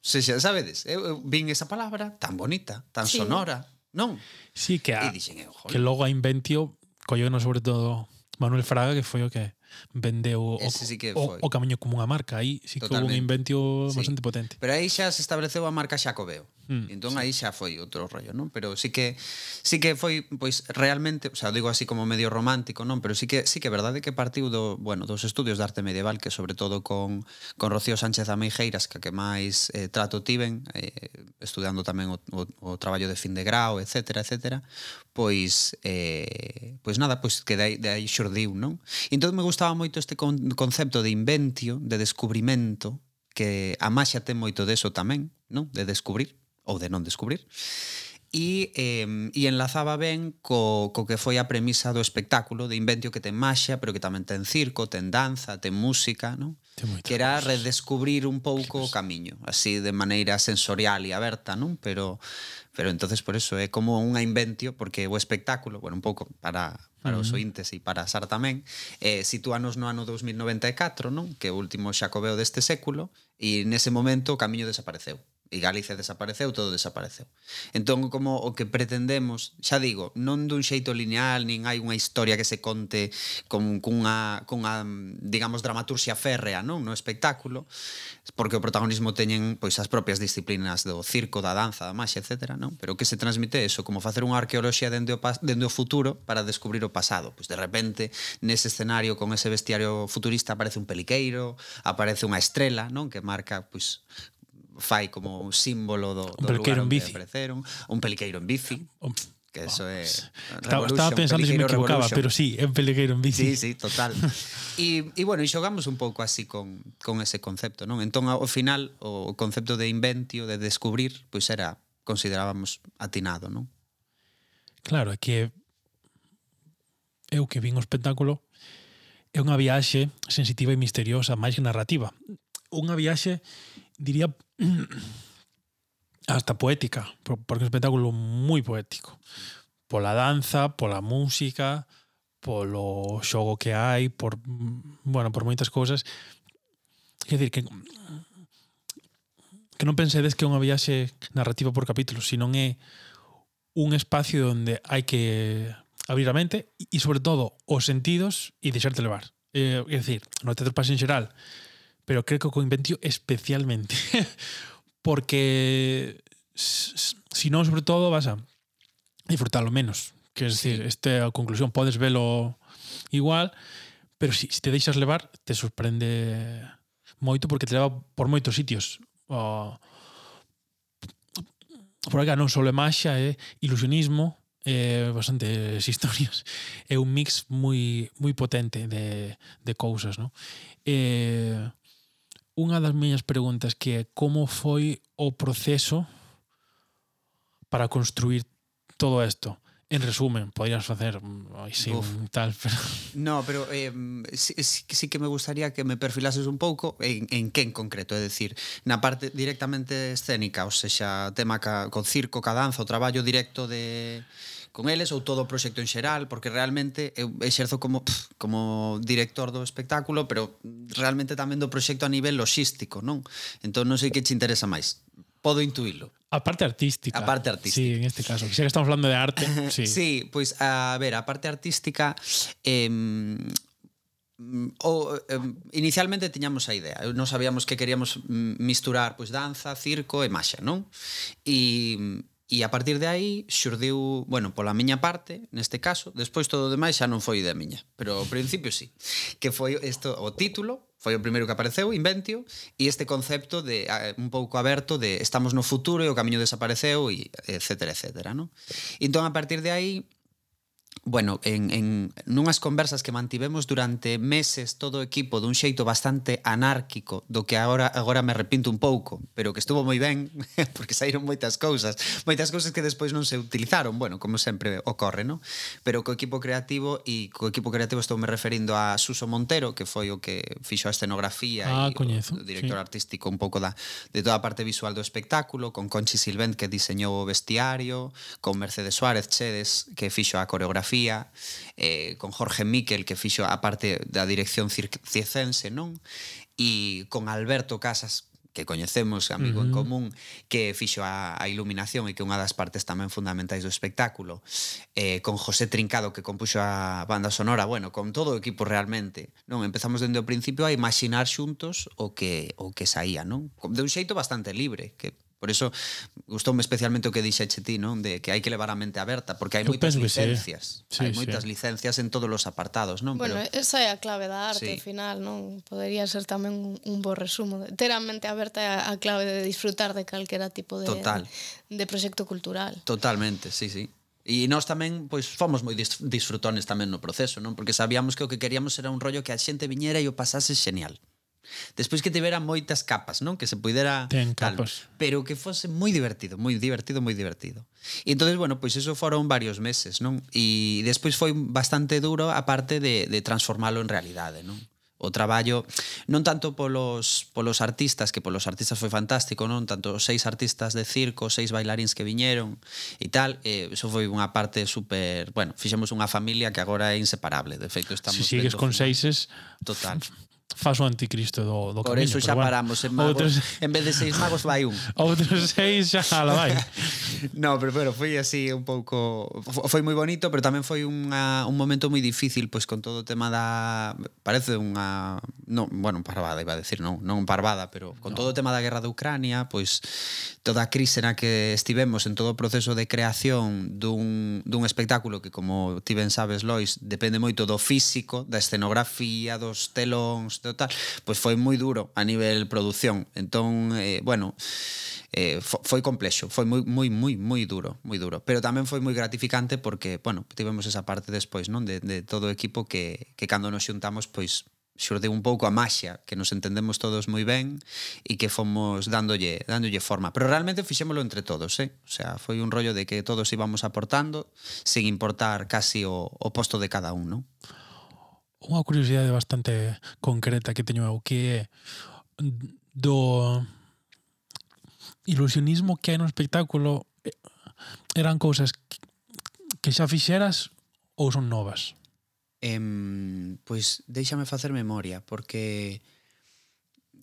Se xa sabedes, eu, eu vin esa palabra tan bonita, tan sí. sonora, non? Sí, que, a, dixen, eu, que logo a inventio colleu sobre todo Manuel Fraga, que foi o que vendeu Ese o, sí que foi. o, o camiño como unha marca aí sí que Totalmente. houve un inventio sí. bastante potente pero aí xa se estableceu a marca Xacobeo Mm, entón sí. aí xa foi outro rollo, non? Pero sí que sí que foi pois realmente, o sea, digo así como medio romántico, non, pero sí que sí que é verdade que partiu do, bueno, dos estudios de arte medieval que sobre todo con con Rocío Sánchez Ameijeiras, que que máis eh, trato tiven, eh, estudando tamén o, o, o traballo de fin de grau, etcétera, etcétera, pois eh, pois nada, pois que de aí, de aí xurdiu, non? E Entón me gustaba moito este con, concepto de inventio, de descubrimento, que a maxia ten moito deso tamén, non? De descubrir, ou de non descubrir e, eh, e enlazaba ben co, co que foi a premisa do espectáculo de Inventio que ten maxia, pero que tamén ten circo, ten danza, ten música, non? Que era redescubrir un pouco o camiño, así de maneira sensorial e aberta, non? Pero pero entonces por eso é como unha inventio porque o espectáculo, bueno, un pouco para para os ointes e para Sar tamén, eh, sitúanos no ano 2094, non? Que é o último xacobeo deste século e nese momento o camiño desapareceu e Galicia desapareceu, todo desapareceu. Entón, como o que pretendemos, xa digo, non dun xeito lineal, nin hai unha historia que se conte con, cunha, cunha digamos, dramaturxia férrea non no espectáculo, porque o protagonismo teñen pois as propias disciplinas do circo, da danza, da maxia, etc. Non? Pero que se transmite eso, como facer unha arqueoloxía dende o, dende o futuro para descubrir o pasado. Pois de repente, nese escenario, con ese vestiario futurista, aparece un peliqueiro, aparece unha estrela, non que marca pois, fai como un símbolo do, do un lugar onde bici. apareceron, un peliqueiro en bici. Que eso oh, é estaba, estaba pensando se me equivocaba, Revolution. pero sí, é un peliqueiro en bici. Sí, sí, total. e, e bueno, e xogamos un pouco así con, con ese concepto, non? Entón, ao final, o concepto de inventio, de descubrir, pois era, considerábamos atinado, non? Claro, é que eu que vin o espectáculo é unha viaxe sensitiva e misteriosa máis que narrativa. Unha viaxe diría, hasta poética, porque é un espectáculo moi poético. Pola danza, pola música, polo xogo que hai, por, bueno, por moitas cousas. Quer dicir, que que non pensedes que é unha viaxe narrativa por capítulos, senón é un espacio onde hai que abrir a mente e, sobre todo, os sentidos e deixarte levar. Eh, é dicir, no teatro pasen xeral, pero creo que Coinventio especialmente, porque si non, sobre todo, vas a disfrutarlo menos. Que es sí. decir, esta conclusión podes velo igual, pero si, si te deixas levar, te sorprende moito porque te leva por moitos sitios. O, por acá non só é maxia, é eh, ilusionismo, é bastantes historias. É un mix moi moi potente de, de cousas, non? Eh, unha das miñas preguntas que é como foi o proceso para construir todo isto. En resumen, podrías facer mm, así un tal, pero... No, pero eh, sí, sí, sí que me gustaría que me perfilases un pouco en, en que en concreto, é dicir, na parte directamente escénica, ou sexa, tema ca, con circo, ca danza, o traballo directo de con eles ou todo o proxecto en xeral, porque realmente eu exerzo como pff, como director do espectáculo, pero realmente tamén do proxecto a nivel logístico, non? Entón non sei que che interesa máis. Podo intuílo. A parte artística. A parte artística. Sí, en este caso. Xa que estamos falando de arte, sí. sí, pois a ver, a parte artística eh, o, eh, inicialmente tiñamos a idea, non sabíamos que queríamos misturar pois danza, circo e maxa, non? E E a partir de aí xurdiu, bueno, pola miña parte, neste caso, despois todo o demais xa non foi da miña, pero ao principio sí, que foi isto o título, foi o primeiro que apareceu, Inventio, e este concepto de un pouco aberto de estamos no futuro e o camiño desapareceu e etcétera, etcétera, non? Entón a partir de aí bueno, en, en nunhas conversas que mantivemos durante meses todo o equipo dun xeito bastante anárquico, do que agora agora me arrepinto un pouco, pero que estuvo moi ben, porque saíron moitas cousas, moitas cousas que despois non se utilizaron, bueno, como sempre ocorre, no? Pero co equipo creativo e co equipo creativo estou me referindo a Suso Montero, que foi o que fixo a escenografía ah, e coñezo, o director sí. artístico un pouco da de toda a parte visual do espectáculo, con Conchi Silvent que diseñou o vestiario, con Mercedes Suárez Chedes que fixo a coreografía eh, con Jorge Miquel que fixo a parte da dirección circense, non? E con Alberto Casas que coñecemos, amigo uh -huh. en común, que fixo a, a iluminación e que unha das partes tamén fundamentais do espectáculo, eh, con José Trincado que compuxo a banda sonora, bueno, con todo o equipo realmente. Non, empezamos dende o principio a imaginar xuntos o que o que saía, non? De un xeito bastante libre, que Por eso gustoume especialmente o que dixeche ti, non? De que hai que levar a mente aberta, porque hai Eu moitas licencias. Sí. Sí, hai sí. moitas licencias en todos os apartados, non? Bueno, Pero... esa é a clave da arte, sí. ao final, non? Podería ser tamén un, un bo resumo. Ter a mente aberta é a clave de disfrutar de calquera tipo de, Total. de, de proxecto cultural. Totalmente, sí, sí. E nós tamén, pois, fomos moi disfrutones tamén no proceso, non? Porque sabíamos que o que queríamos era un rollo que a xente viñera e o pasase xenial. Despois que tivera moitas capas, non? Que se puidera Ten capas. Tal, pero que fose moi divertido, moi divertido, moi divertido. E entonces, bueno, pois eso foron varios meses, non? E despois foi bastante duro a parte de, de transformalo en realidade, non? o traballo non tanto polos polos artistas que polos artistas foi fantástico, non tanto seis artistas de circo, seis bailaríns que viñeron e tal, eh, eso foi unha parte super, bueno, fixemos unha familia que agora é inseparable, de feito estamos Si sigues con seises total. faz o anticristo do, do Por camiño. Por iso xa bueno, paramos en magos. Outros... En vez de seis magos vai un. Outros seis xa la vai. no, pero, pero foi así un pouco... Foi moi bonito, pero tamén foi unha, un momento moi difícil, pois con todo o tema da... Parece unha... No, bueno, parvada, iba a decir, non, non parvada, pero con no. todo o tema da guerra de Ucrania, pois toda a crise na que estivemos en todo o proceso de creación dun, dun espectáculo que, como ti ben sabes, Lois, depende moito do físico, da escenografía, dos telóns, e tal, pois foi moi duro a nivel produción. Entón, eh, bueno, eh, foi complexo, foi moi moi moi moi duro, moi duro, pero tamén foi moi gratificante porque, bueno, tivemos esa parte despois, non, de, de todo o equipo que que cando nos xuntamos, pois xurdeu un pouco a maxia, que nos entendemos todos moi ben e que fomos dándolle, dándolle forma. Pero realmente fixémolo entre todos, eh? O sea, foi un rollo de que todos íbamos aportando, sen importar casi o, o posto de cada un, non? unha curiosidade bastante concreta que teño eu que é do ilusionismo que hai no espectáculo eh, eran cousas que xa fixeras ou son novas? Em, pois deixame facer memoria porque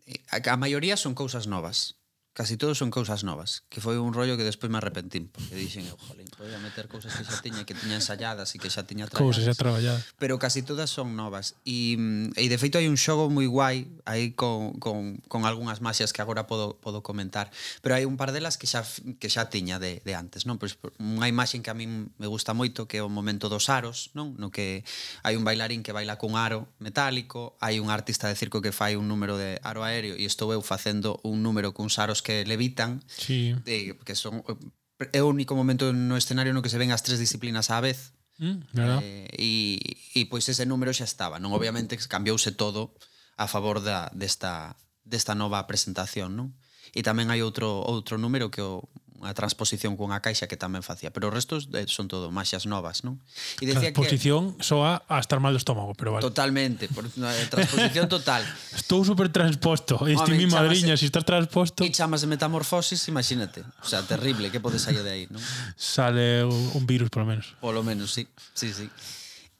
eh, a maioría son cousas novas casi todos son cousas novas, que foi un rollo que despois me arrepentín, porque dixen, eu, jolín, podía meter cousas que xa tiña, que tiña ensaiadas e que xa tiña traballadas. Cousas xa traballadas. Pero casi todas son novas. E, e de feito hai un xogo moi guai aí con, con, con algunhas masias que agora podo, podo comentar, pero hai un par delas que xa, que xa tiña de, de antes, non? Pois, unha imaxe que a min me gusta moito que é o momento dos aros, non? No que hai un bailarín que baila cun aro metálico, hai un artista de circo que fai un número de aro aéreo e estou eu facendo un número cuns aros que levitan, sí. de, que son eh, é o único momento no escenario no que se ven as tres disciplinas á vez. Mm, verdad. eh, e, e pois ese número xa estaba, non obviamente que cambiouse todo a favor da desta desta nova presentación, non? E tamén hai outro outro número que o unha transposición cunha caixa que tamén facía, pero os restos eh, son todo maxas novas, non? E decía transposición que soa a estar mal do estómago, pero vale. Totalmente, por, transposición total. Estou super transposto, este mi madriña, se si estás transposto. E chamas de metamorfosis, imagínate. O sea, terrible, que pode sair de aí, non? Sale un virus, polo menos. Polo menos, sí. Sí, sí.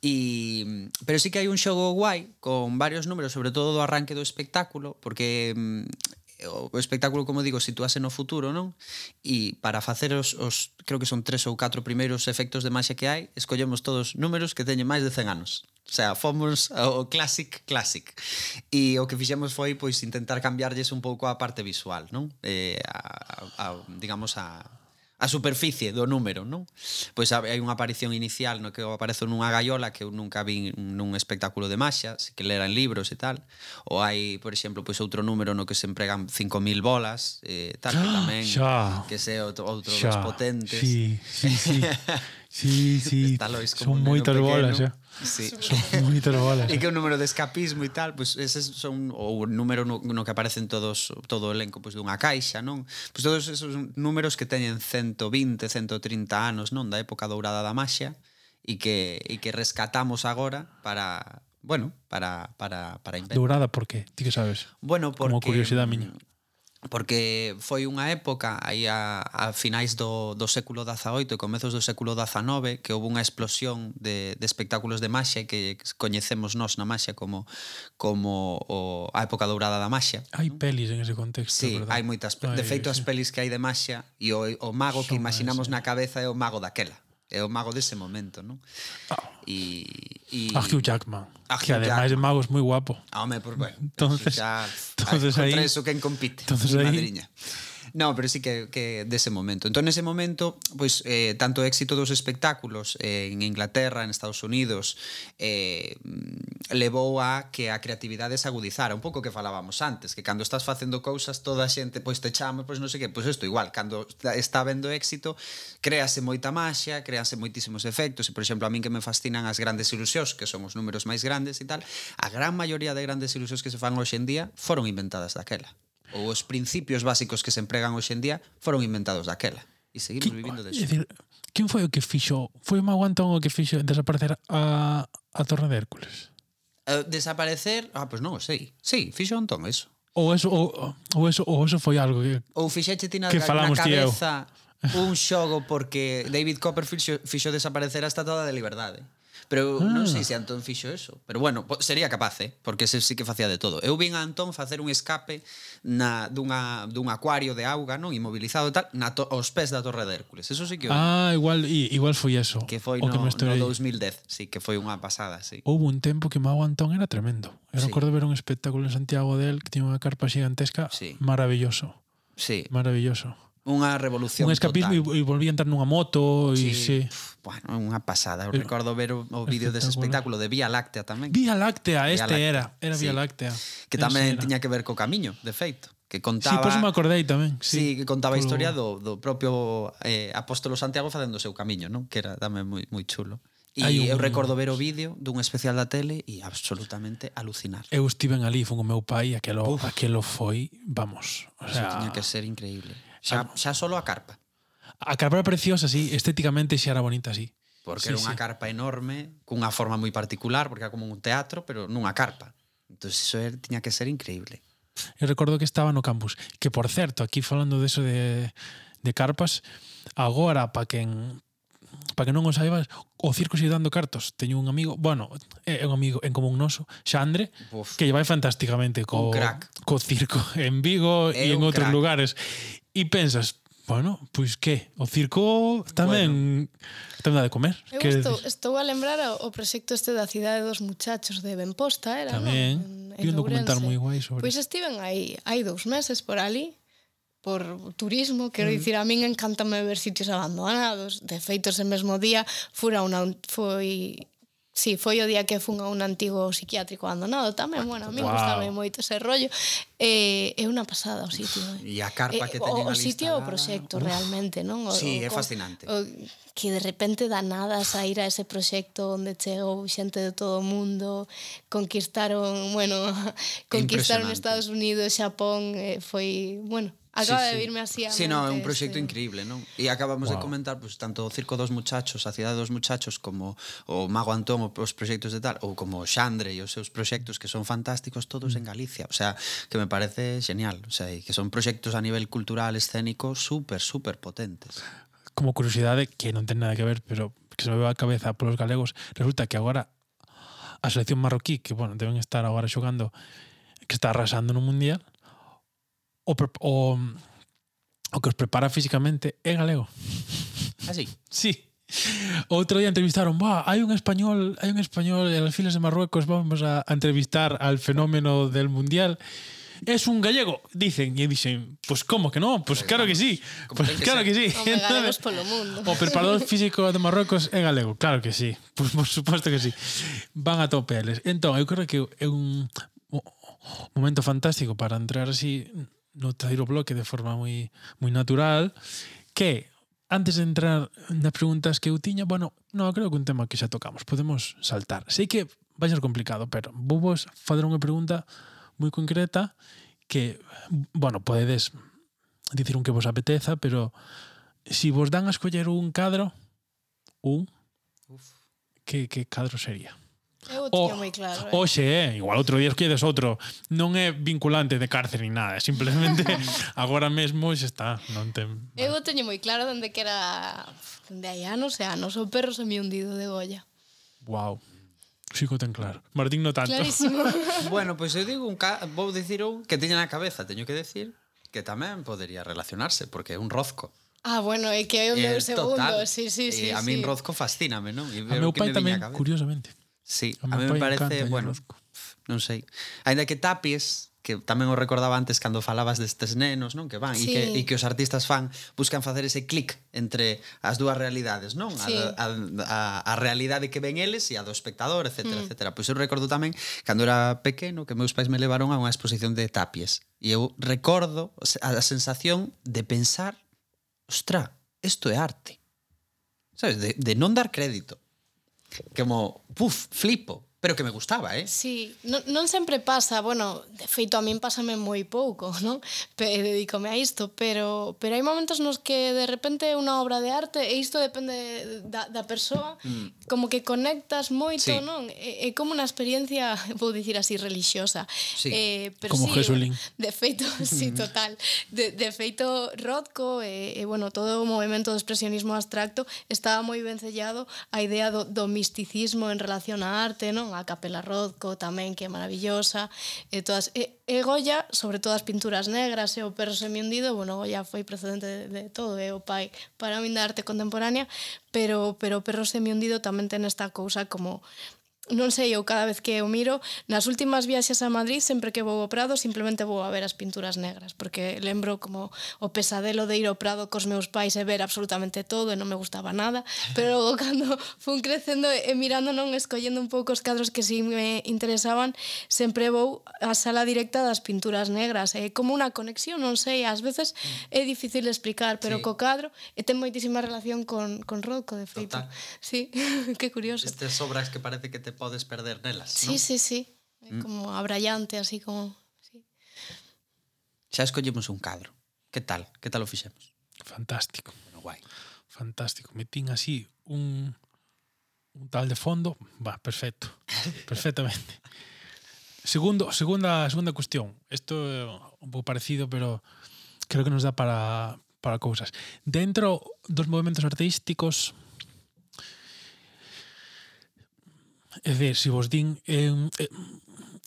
E, pero sí que hai un xogo guai con varios números, sobre todo do arranque do espectáculo, porque mm, o espectáculo, como digo, situase no futuro, non? E para facer os, os creo que son tres ou catro primeiros efectos de magia que hai, escollemos todos números que teñen máis de 100 anos. O sea, fomos ao classic classic. E o que fixemos foi pois intentar cambiarlles un pouco a parte visual, non? Eh, a, a, a digamos a a superficie do número, non? Pois hai unha aparición inicial no que eu aparezo nunha gaiola que eu nunca vi nun espectáculo de maxia, que lera en libros e tal. Ou hai, por exemplo, pois outro número no que se empregan 5000 bolas, eh, tal que ah, tamén, xa, que se outro, outro xa, dos potentes. Sí, sí, sí. sí, sí. Está Lois como Son moitas bolas, xa. Sí. Son moito novelas. E que o número de escapismo e tal, pois pues, eses son ou o número no, no que aparecen todos todo o elenco pois pues, dunha caixa, non? Pois pues, todos esos números que teñen 120, 130 anos, non, da época dourada da maxia e que e que rescatamos agora para bueno, para para para inventar. Dourada por qué? Ti que sabes? Bueno, porque Como curiosidade miña porque foi unha época aí a, a finais do, do século XVIII e comezos do século XIX que houve unha explosión de, de espectáculos de maxia que coñecemos nós na maxia como como o, a época dourada da maxia. Hai pelis en ese contexto, sí, verdad? hai moitas. Ai, de feito, sí. as pelis que hai de maxia e o, o mago Son que imaginamos ese. na eh. cabeza é o mago daquela é o mago dese momento, non? Ah. E, e... A Hugh Jackman. A Hugh que ademais de mago é moi guapo. Ah, home, pois, bueno, entonces, xa, entonces, contra ahí, eso quen compite. Entonces aí, madriña. No, pero sí que, que dese momento. Entón, nese momento, pois, eh, tanto o éxito dos espectáculos eh, en Inglaterra, en Estados Unidos, eh, levou a que a creatividade se agudizara. Un pouco que falábamos antes, que cando estás facendo cousas, toda a xente, pois te chama, pois non sei que, pois isto igual, cando está vendo éxito, créase moita maxia, créanse moitísimos efectos, e, por exemplo, a min que me fascinan as grandes ilusións, que son os números máis grandes e tal, a gran maioría de grandes ilusións que se fan hoxe en día foron inventadas daquela ou os principios básicos que se empregan hoxe en día foron inventados daquela e seguimos que, vivindo de decir, quen foi o que fixo? Foi o Mago Antón o que fixo desaparecer a, a Torre de Hércules? Uh, desaparecer? Ah, pois pues non, sei. Sí, fixo Antón eso. Ou eso, ou, ou eso, ou eso foi algo que Ou fixeche ti na, que falamos na cabeza tío. un xogo porque David Copperfield fixo, fixo desaparecer a Estatua da Liberdade. Pero ah. non sei ah. se Antón fixo eso. Pero bueno, sería capaz, eh? porque ese sí que facía de todo. Eu vin a Antón facer un escape na, dunha, dun acuario de auga, non inmobilizado e tal, na to, aos pés da Torre de Hércules. Eso sí que... Ah, igual, i, igual foi eso. Que foi o no, que no 2010, sí, que foi unha pasada, sí. Houve un tempo que Mago Antón era tremendo. Eu sí. recordo ver un espectáculo en Santiago del que tiña unha carpa gigantesca sí. maravilloso. Sí. Maravilloso. Unha revolución Un escapismo total. e a entrar nunha moto e sí. sí. Bueno, unha pasada. Eu eh, recordo ver o, o vídeo dese espectáculo de Vía Láctea tamén. Vía Láctea, Vía este Láctea. era, era Vía sí. Láctea. Que tamén Ese tiña que ver co camiño, de feito que contaba... Sí, por eso me acordei tamén. Sí, sí que contaba a historia do, do propio eh, apóstolo Santiago facendo o seu camiño, non? Que era tamén moi, moi chulo. E Hai un... eu recordo ver o vídeo dun especial da tele e absolutamente alucinar. Eu estiven ali, fun o meu pai, aquelo, Uf. aquelo foi, vamos, o sea, Eso tiña que ser increíble. Xa, xa solo a carpa. A carpa era preciosa, sí, estéticamente xa era bonita, sí. Porque sí, era unha sí. carpa enorme, cunha forma moi particular, porque era como un teatro, pero nunha carpa. Entón, iso era, tiña que ser increíble. Eu recordo que estaba no campus. Que, por certo, aquí falando de eso de, de carpas, agora, pa quen, para que non o saibas, o circo sigue dando cartos. Teño un amigo, bueno, é un amigo en común noso, Xandre, Uf, que lle vai fantásticamente co, co circo en Vigo e en outros crack. lugares e pensas, bueno, pois que? O circo tamén bueno. tamén dá de comer. Eu estou, estou a lembrar o, o proxecto este da cidade dos muchachos de Benposta, era, tamén. non? Tamén, un documental moi guai sobre Pois estiven aí hai dous meses por ali, por turismo, quero mm. dicir, a min encantame ver sitios abandonados. De feito, ese mesmo día fura una, foi Sí, foi o día que fun a un antigo psiquiátrico abandonado tamén, bueno, a mí wow. gustame moito ese rollo. Eh, é unha pasada o sitio. Eh. E a carpa eh, que teñen o, o sitio o proxecto Uf. realmente, non? O, sí, o, é fascinante. O, que de repente da nada sair a ese proxecto onde chegou xente de todo o mundo, conquistaron, bueno, conquistaron Estados Unidos, Xapón, eh, foi, bueno, Acaba sí, de virme así a Sí, no, é un proxecto este. increíble, non? E acabamos wow. de comentar pues, tanto o Circo dos Muchachos, a Cidade dos Muchachos, como o Mago Antón, os proxectos de tal, ou como o Xandre e os seus proxectos que son fantásticos todos en mm. Galicia. O sea, que me parece genial. O sea, que son proxectos a nivel cultural, escénico, super, super potentes. Como curiosidade, que non ten nada que ver, pero que se me veo a cabeza polos galegos, resulta que agora a selección marroquí, que, bueno, deben estar agora xogando, que está arrasando no Mundial, o, o, o que os prepara físicamente é galego. Ah, así? sí. Outro día entrevistaron, va, hai un español, hai un español en las filas de Marruecos, vamos a, a entrevistar al fenómeno del mundial. Es un gallego, dicen, e dicen, pues como que no, pues claro que sí, pues claro que sí. Home, galegos polo mundo. O preparador físico de Marruecos é galego, claro que sí, pues por suposto que sí. Van a tope eles. Entón, eu creo que é un momento fantástico para entrar así no terceiro bloque de forma moi, moi natural, que antes de entrar nas preguntas que eu tiña, bueno, non, creo que un tema que xa tocamos, podemos saltar. Sei que vai ser complicado, pero vou vos fazer unha pregunta moi concreta que, bueno, podedes dicir un que vos apeteza, pero si vos dan a escoller un cadro, un, Uf. Que, que cadro sería? Eu outro o, moi claro. Eh? Oxe, eh? igual outro día esquedes outro. Non é vinculante de cárcere ni nada, simplemente agora mesmo xa está, non ten. Eu teño moi claro onde que era Dende hai anos e anos o perro se me hundido de Goya. Wow. Xico ten claro. Martín no tanto. Clarísimo. bueno, pois pues eu digo un ca... vou dicir un que teña na cabeza, teño que decir que tamén podería relacionarse porque é un rozco. Ah, bueno, é que é o meu eh, segundo, sí, sí, eh, sí. E a min sí. rozco fascíname, non? E a meu pai tamén, curiosamente. Sí, a, a mí me parece, bueno, non sei. Ainda que Tapies, que tamén o recordaba antes cando falabas destes nenos, non? Que van sí. e, que, e que os artistas fan buscan facer ese clic entre as dúas realidades, non? Sí. A, a, a, a realidade que ven eles e a do espectador, etcétera, mm. etcétera. Pois eu recordo tamén cando era pequeno que meus pais me levaron a unha exposición de tapies e eu recordo a sensación de pensar, ostra, isto é arte. Sabes, de, de non dar crédito. Como, puf, flipo. pero que me gustaba, eh? Sí, non, non sempre pasa, bueno, de feito a min pásame moi pouco, non? Pe, dedícome a isto, pero pero hai momentos nos que de repente unha obra de arte, e isto depende da, da persoa, mm. como que conectas moito, sí. non? É, é como unha experiencia, vou dicir así, relixiosa. Sí. Eh, pero como sí, Jesulín. De feito, sí, total. De, de feito, Rodko, e, eh, e bueno, todo o movimento do expresionismo abstracto estaba moi vencellado a idea do, do misticismo en relación á arte, non? A Capela Rodco tamén, que é maravillosa, e todas e, e Goya, sobre todo as pinturas negras e o perro semiundido, bueno, Goya foi precedente de, de todo, é o pai para min da arte contemporánea, pero pero o perro semiundido tamén ten esta cousa como non sei, eu cada vez que eu miro, nas últimas viaxes a Madrid, sempre que vou ao Prado, simplemente vou a ver as pinturas negras, porque lembro como o pesadelo de ir ao Prado cos meus pais e ver absolutamente todo e non me gustaba nada, pero logo cando fun crecendo e mirando non escollendo un pouco os cadros que si me interesaban, sempre vou á sala directa das pinturas negras, é como unha conexión, non sei, ás veces mm. é difícil explicar, pero sí. co cadro e ten moitísima relación con, con Rocco, de feito. Total. Sí, que curioso. Estas obras que parece que te podes perder nelas, Sí, non? sí, sí. Mm. Como abrallante, así como... Sí. Xa escollemos un cadro. Que tal? Que tal o fixemos? Fantástico. Bueno, guai. Fantástico. Metín así un, un tal de fondo. Va, perfecto. Perfectamente. Segundo, segunda, segunda cuestión. Isto é un pouco parecido, pero creo que nos dá para, para cousas. Dentro dos movimentos artísticos, É ver, se vos din en,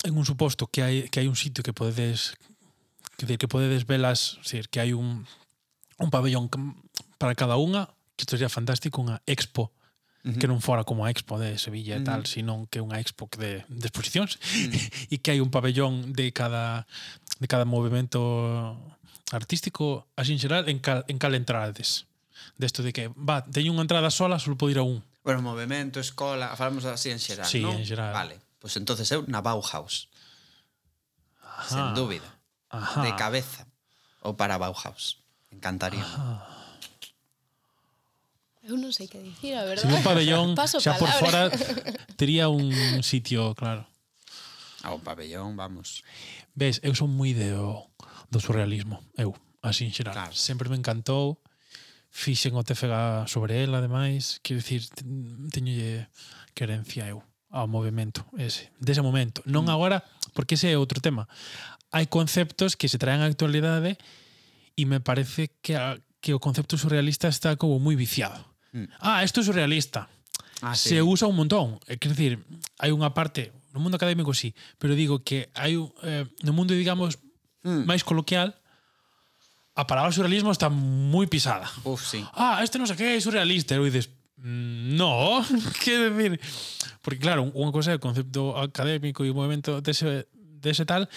en un suposto que hai, que hai un sitio que podedes que, que podedes velas, decir, que hai un, un pabellón para cada unha, que isto sería fantástico, unha expo Uh -huh. que non fora como a expo de Sevilla uh -huh. e tal, senón que unha expo de, de exposicións uh -huh. e que hai un pabellón de cada de cada movimento artístico así en xeral en cal, en cal entrades. Desto de, de que, va, teño unha entrada sola, só podo ir a un. Bueno, movimento, escola, falamos así en xeral, sí, non? en xeral. Vale, pois pues entonces eu na Bauhaus. Ajá. Sen dúbida. Ajá. De cabeza. Ou para Bauhaus. Encantaría. Ajá. Eu non sei que dicir, a verdade. Si un pabellón, Paso xa por fora, tería un sitio, claro. Ao un pabellón, vamos. Ves, eu son moi de do, do surrealismo, eu, así en xeral. Claro. Sempre me encantou fixen o TFG sobre el, ademais, quero dicir, teñolle querencia eu ao movimento ese, dese momento. Non mm. agora, porque ese é outro tema. Hai conceptos que se traen á actualidade e me parece que, a, que o concepto surrealista está como moi viciado. Mm. Ah, isto é surrealista. Ah, sí. Se usa un montón. Eh, é dicir, hai unha parte, no mundo académico sí, pero digo que hai eh, no mundo, digamos, mm. máis coloquial, a palabra surrealismo está muy pisada. Uf, sí. Ah, este mm, no sé qué, es surrealista. Y dices, no, ¿qué decir? Porque claro, una cosa é o concepto académico e o movimento dese, dese tal,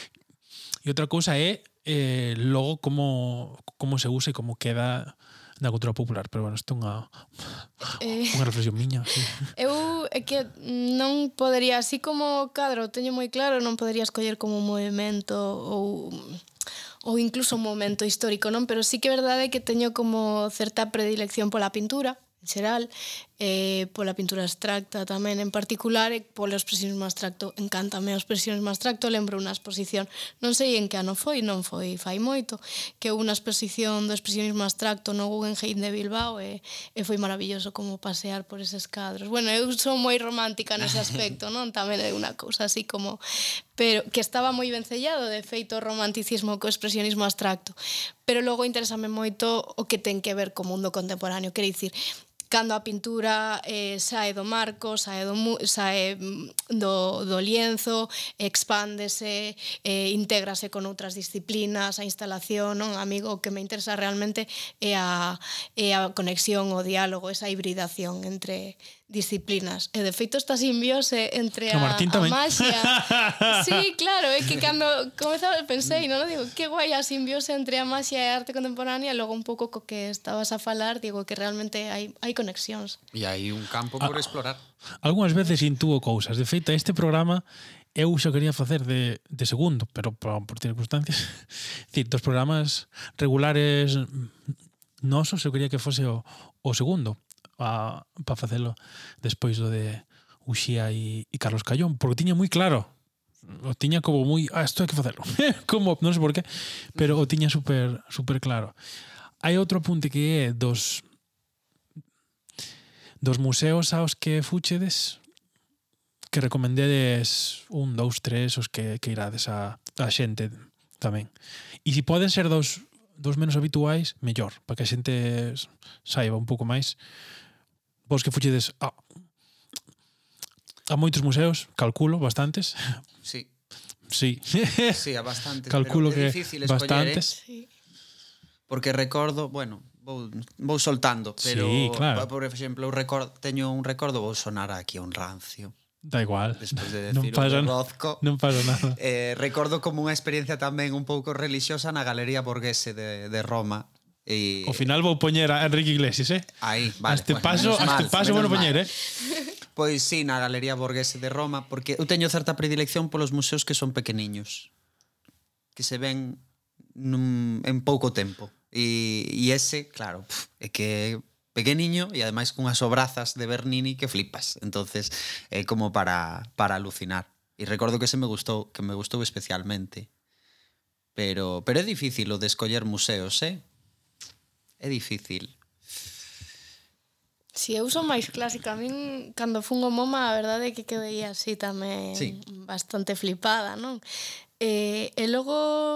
e outra cousa é eh, logo como, como se usa e como queda na cultura popular, pero bueno, isto é unha eh, unha reflexión miña. Sí. Eu é que non podería, así como cadro teño moi claro, non podería escoller como movimento ou ou incluso un momento histórico, non? Pero sí que é verdade que teño como certa predilección pola pintura, en xeral, eh, pola pintura abstracta tamén en particular e polo expresionismo abstracto. Encantame o expresionismo abstracto lembro unha exposición non sei en que ano foi non foi fai moito que houve unha exposición do expresionismo abstracto no Guggenheim de Bilbao e, e foi maravilloso como pasear por eses cadros. Bueno, eu sou moi romántica nese aspecto non? Tamén é unha cousa así como pero que estaba moi vencellado de feito o romanticismo co expresionismo abstracto. Pero logo interésame moito o que ten que ver co mundo contemporáneo. Quer dicir, cando a pintura eh, sae do marco, sae do, sae mm, do, do lienzo, expándese, eh, intégrase con outras disciplinas, a instalación, non? amigo, o que me interesa realmente é a, é a conexión, o diálogo, esa hibridación entre, disciplinas. E de feito esta simbiose entre a, a maxia. sí, claro, é que cando comezaba pensei, non? Digo, que guai a simbiose entre a maxia e a arte contemporánea, e logo un pouco co que estabas a falar, digo que realmente hai hai conexións. E hai un campo por ah, explorar. Algúnas veces intúo cousas. De feito, este programa eu xa quería facer de, de segundo, pero por, por circunstancias, dicir, dos programas regulares nosos, eu quería que fose o, o segundo a, para facelo despois do de Uxía e, e Carlos Callón, porque tiña moi claro o tiña como moi, ah, isto hai que facelo. como, non sei por qué, pero o tiña super super claro. Hai outro apunte que é dos dos museos aos que fuchedes que recomendedes un, dous, tres os que, que irades a, a xente tamén. E se poden ser dos, dos menos habituais, mellor, para que a xente saiba un pouco máis vos que fuchedes a, ah, a moitos museos, calculo, bastantes. Sí. Sí. sí, a bastantes. Calculo pero é difícil que escoller, bastantes. Eh? Sí. Porque recordo, bueno, vou, vou soltando, pero sí, claro. por exemplo, eu record, teño un recordo, vou sonar aquí un rancio. Da igual. Despois de decir non pasa, de rozco. Non pasa nada. Eh, recordo como unha experiencia tamén un pouco relixiosa na Galería Borghese de, de Roma, E... O final vou poñer a Enrique Iglesias, eh? Aí, vale. Este pues, paso, a este paso vou poñer, eh? Pois sí, na Galería Borghese de Roma, porque eu teño certa predilección polos museos que son pequeniños, que se ven nun, en pouco tempo. E, e ese, claro, pf, é que pequeniño e ademais cunhas obrazas de Bernini que flipas. Entonces, é eh, como para para alucinar. E recordo que se me gustou, que me gustou especialmente. Pero pero é difícil o de escoller museos, eh? é difícil. Si eu son máis clásica, a min cando fun o MoMA, a verdade é que quedei así tamén sí. bastante flipada, non? E, e logo...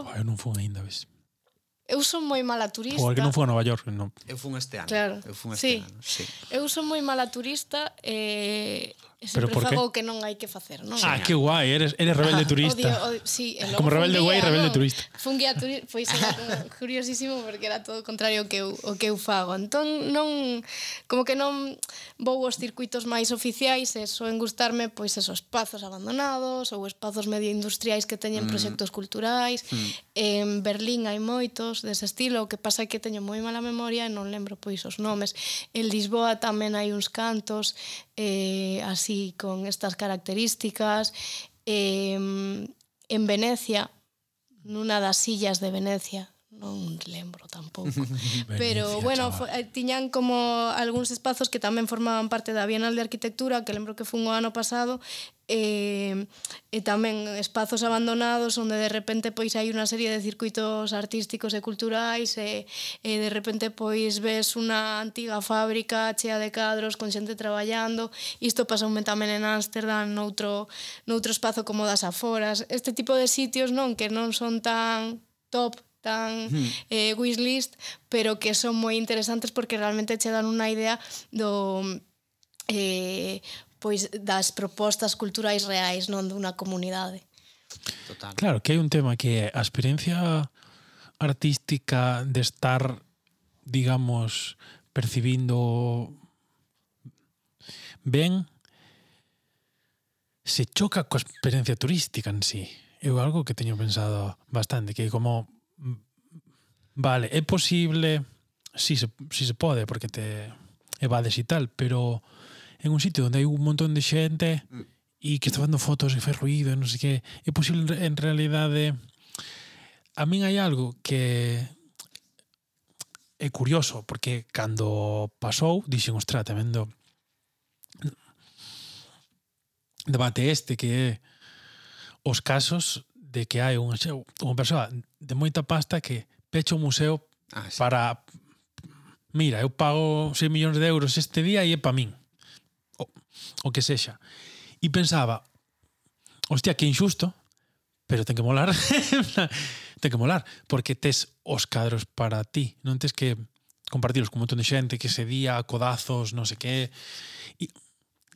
Oh, eu non fun aínda, ves. Eu son moi mala turista. Porque non fun a Nova York, non. Eu fun este ano. Claro. Eu fun este sí. ano, sí. Eu son moi mala turista e, Sempre Pero fago o que non hai que facer, non? Ah, que guai, eres, eres rebelde turista. Odio, odio, sí, e Como rebelde guai, rebelde non, turista. Fun guía turista, foi curiosísimo porque era todo o contrario que eu, o que eu fago. Entón, non, como que non vou aos circuitos máis oficiais eh, e soen gustarme pois esos espazos abandonados ou espazos medio industriais que teñen mm. proxectos culturais. Mm. En Berlín hai moitos dese estilo, o que pasa é que teño moi mala memoria e non lembro pois os nomes. En Lisboa tamén hai uns cantos, eh, así con estas características. Eh, en Venecia, nunha das sillas de Venecia, non lembro tampouco. Pero bueno, fo, eh, tiñan como algúns espazos que tamén formaban parte da Bienal de Arquitectura, que lembro que fun o ano pasado, e, e tamén espazos abandonados onde de repente pois hai unha serie de circuitos artísticos e culturais e, e de repente pois ves unha antiga fábrica chea de cadros con xente traballando. Isto pasoume tamén en Ámsterdam noutro, noutro espazo como das aforas. Este tipo de sitios non que non son tan top tan eh, wishlist, pero que son moi interesantes porque realmente che dan unha idea do eh, pois das propostas culturais reais non dunha comunidade. Total. Claro, que hai un tema que é a experiencia artística de estar, digamos, percibindo ben se choca coa experiencia turística en sí. É algo que teño pensado bastante, que como Vale, é posible, si se, si se pode, porque te evades e tal, pero en un sitio onde hai un montón de xente mm. e que está facendo fotos e fai ruido e non sei que, é posible en realidade a min hai algo que é curioso, porque cando pasou, dixen, ostra, temendo debate este que é os casos de que hai un, unha persoa de moita pasta que pecha o museo ah, sí. para mira, eu pago 6 millóns de euros este día e é pa min. O, o que sexa. E pensaba, hostia, que injusto, pero ten que molar. ten que molar, porque tes os cadros para ti, non tes que compartilos con un montón de xente que se día, codazos, non sei que. E,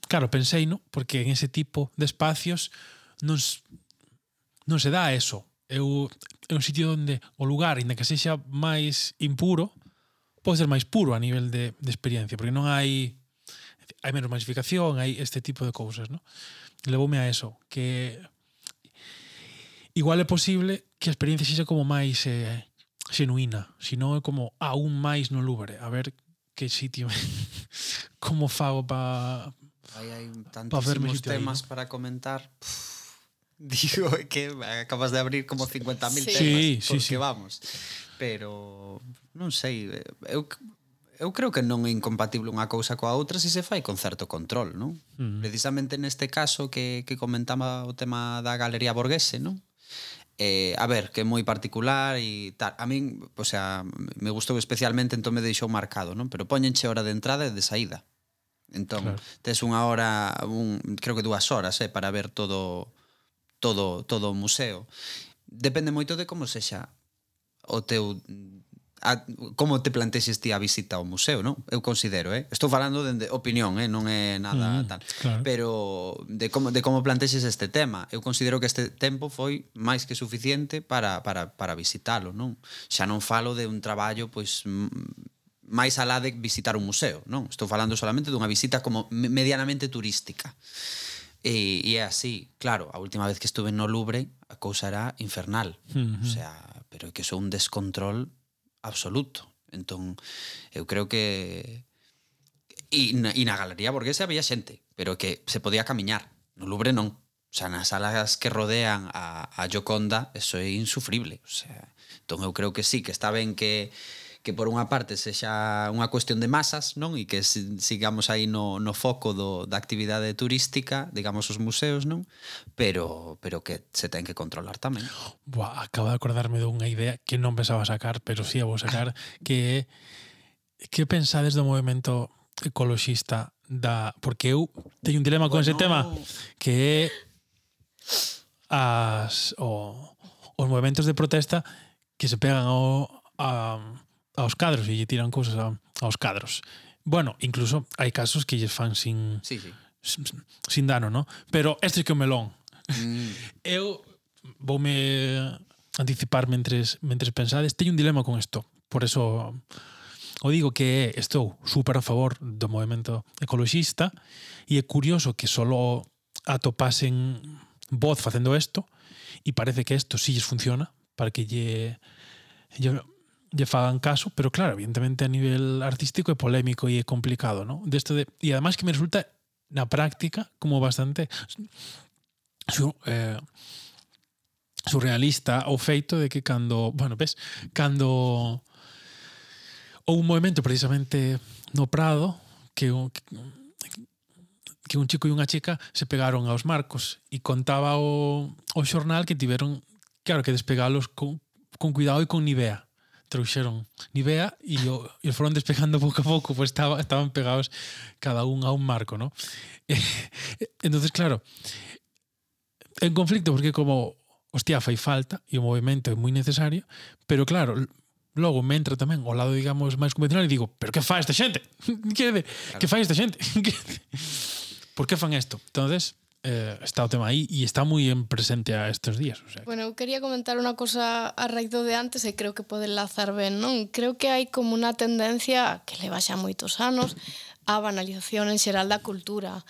claro, pensei, no? porque en ese tipo de espacios non, non se dá eso. Eu, é un sitio onde o lugar, inda que sexa máis impuro, pode ser máis puro a nivel de, de experiencia, porque non hai hai menos masificación, hai este tipo de cousas, non? Levoume a eso, que igual é posible que a experiencia sexa como máis eh, xenuína, sino é como aún máis no Louvre, a ver que sitio como fago para hai verme sitio temas aí, ¿no? para comentar. Pff. digo que acabas de abrir como 50.000 sí. temas, sí, sí, porque sí. vamos. Pero non sei, eu eu creo que non é incompatible unha cousa coa outra se se fai con certo control, non? Uh -huh. Precisamente neste caso que, que comentaba o tema da Galería Borghese, non? Eh, a ver, que é moi particular e tal. A min, o sea, me gustou especialmente, entón me deixou marcado, non? Pero poñenche hora de entrada e de saída. Entón, claro. tes unha hora, un, creo que dúas horas, eh, para ver todo todo, todo o museo. Depende moito de como sexa o teu a, como te plantexes ti a visita ao museo, non? Eu considero, eh? Estou falando de, de opinión, eh? non é nada mm, tal. Claro. Pero de como de como plantexes este tema, eu considero que este tempo foi máis que suficiente para para para visitalo, non? Xa non falo de un traballo pois mm, máis alá de visitar un museo, non? Estou falando solamente dunha visita como medianamente turística. E, e é así, claro, a última vez que estuve no Louvre a cousa era infernal. Uh -huh. O sea, pero é que sou un descontrol absoluto. Entón, eu creo que... E na, e na galería burguesa había xente, pero que se podía camiñar. No Louvre non. O sea, nas salas que rodean a, a Gioconda, eso é insufrible. O sea, entón eu creo que sí, que está ben que que por unha parte sexa unha cuestión de masas, non? E que sigamos aí no, no foco do, da actividade turística, digamos os museos, non? Pero pero que se ten que controlar tamén. Buah, acabo de acordarme dunha idea que non pensaba sacar, pero si sí a vou sacar, que é que pensades do movimento ecoloxista da porque eu teño un dilema con bueno. ese tema que é as o, os movimentos de protesta que se pegan ao a, aos cadros e lle tiran cousas a, aos cadros. Bueno, incluso hai casos que lles fan sin sí, sí. sin, sin dano, ¿no? Pero este é que o melón. Mm. Eu voume anticipar mentres mentres pensades, teño un dilema con isto. Por eso o digo que estou super a favor do movimento ecologista e é curioso que solo atopasen voz facendo isto e parece que isto si sí lles funciona para que lle, lle lle fagan caso, pero claro, evidentemente a nivel artístico é polémico e é complicado, ¿no? De de, e además que me resulta na práctica como bastante sur, eh, surrealista o feito de que cando, bueno, ves, cando ou un movimento precisamente no Prado que, que que un chico e unha chica se pegaron aos marcos e contaba o, o xornal que tiveron claro que despegalos con, con cuidado e con Nivea trouxeron Nivea e o, e foron despegando pouco a pouco, pois estaba, estaban pegados cada un a un marco, ¿no? entonces claro, en conflicto porque como hostia, fai falta e o movimento é moi necesario, pero claro, logo me entra tamén o lado, digamos, máis convencional e digo, pero que fai esta xente? Quere claro. que fai esta xente? Por que fan isto? Entonces, eh, está o tema aí e está moi en presente a estes días. O sea. Que... Bueno, eu quería comentar unha cosa a raíz do de antes e creo que pode enlazar ben, non? Creo que hai como unha tendencia que leva xa moitos anos a banalización en xeral da cultura.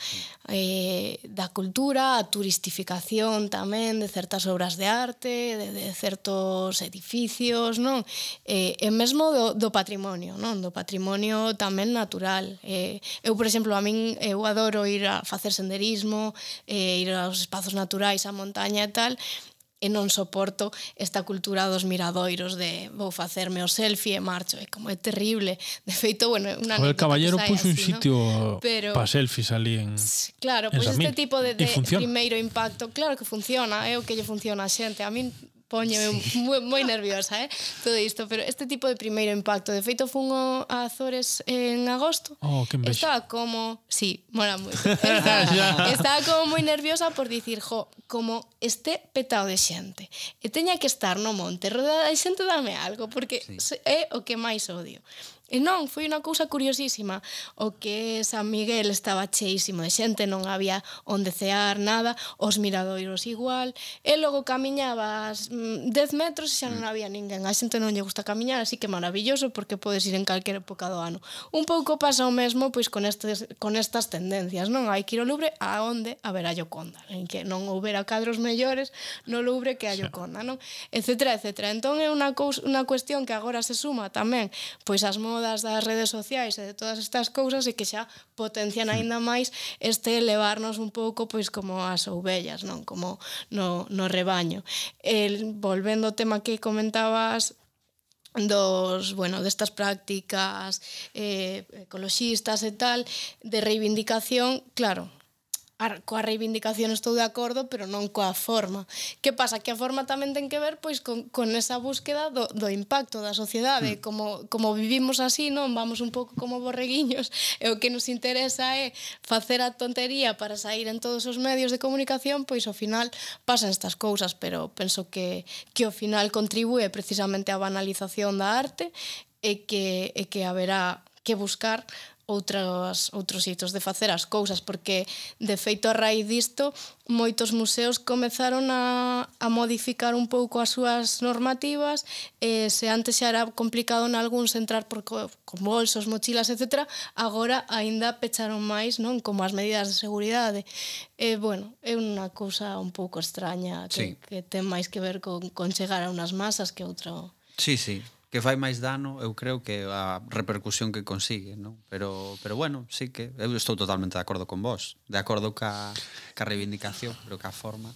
Eh, da cultura, a turistificación tamén de certas obras de arte de, de certos edificios non? Eh, e mesmo do, do patrimonio non? Do patrimonio tamén natural. Eh, eu por exemplo a min eu adoro ir a facer senderismo eh, ir aos espazos naturais a montaña e tal e non soporto esta cultura dos miradoiros de vou facerme o selfie e marcho, é como é terrible. De feito, bueno, unha O el caballero puxo un sitio ¿no? Pero, para selfies ali en Claro, pois pues este tipo de, de primeiro impacto, claro que funciona, é o que lle funciona a xente. A min Póñeme moi nerviosa, eh? Todo isto, pero este tipo de primeiro impacto, de feito fungo a Azores en agosto. Oh, que envexa. Estaba como, sí, mola moito. Estaba, estaba como moi nerviosa por dicir, jo, como este petado de xente. E teña que estar no monte, rodeada de xente dame algo, porque sí. é o que máis odio. E non, foi unha cousa curiosísima. O que San Miguel estaba cheísimo de xente, non había onde cear, nada, os miradoiros igual, e logo camiñabas 10 mm, metros e xa non mm. había ninguén. A xente non lle gusta camiñar, así que maravilloso, porque podes ir en calquera época do ano. Un pouco pasa o mesmo pois con, estes, con estas tendencias, non? Hai que ir ao Louvre a onde haberá Yoconda, en que non houbera cadros mellores no Louvre que a Yoconda, non? Etcétera, etcétera. Entón é unha, cousa, unha cuestión que agora se suma tamén pois as modas das redes sociais e de todas estas cousas e que xa potencian aínda máis este elevarnos un pouco pois como as ovellas, non? Como no, no rebaño. El, volvendo ao tema que comentabas dos, bueno, destas prácticas eh, ecologistas e tal, de reivindicación, claro, a, coa reivindicación estou de acordo, pero non coa forma. Que pasa? Que a forma tamén ten que ver pois con, con esa búsqueda do, do impacto da sociedade, mm. como, como vivimos así, non? Vamos un pouco como borreguiños, e o que nos interesa é facer a tontería para sair en todos os medios de comunicación, pois ao final pasan estas cousas, pero penso que, que ao final contribúe precisamente á banalización da arte e que, e que haberá que buscar outros, outros hitos de facer as cousas, porque, de feito, a raíz disto, moitos museos comezaron a, a modificar un pouco as súas normativas, e se antes xa era complicado nalgúns entrar por, co, con bolsos, mochilas, etc., agora aínda pecharon máis, non? Como as medidas de seguridade. E, bueno, é unha cousa un pouco extraña que, sí. que ten máis que ver con, con chegar a unas masas que outro... Sí, sí que fai máis dano, eu creo que a repercusión que consigue, non? Pero pero bueno, sí que eu estou totalmente de acordo con vos, de acordo ca ca reivindicación, pero ca forma.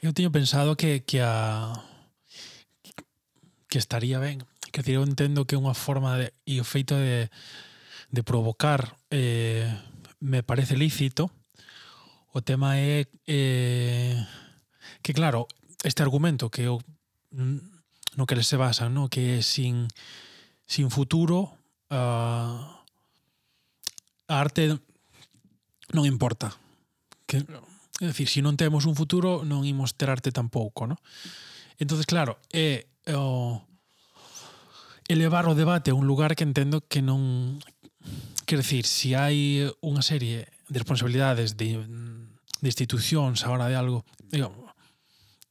Eu teño pensado que que a que estaría ben, que eu entendo que é unha forma de e o feito de de provocar eh me parece lícito. O tema é eh que claro, este argumento que eu no que les se basan, ¿no? que sin, sin futuro uh, a arte non importa. Que, é dicir, se si non temos un futuro non imos ter arte tampouco. ¿no? entonces claro, é o, elevar o debate a un lugar que entendo que non... Quer decir, se si hai unha serie de responsabilidades de, de institucións a hora de algo, digamos,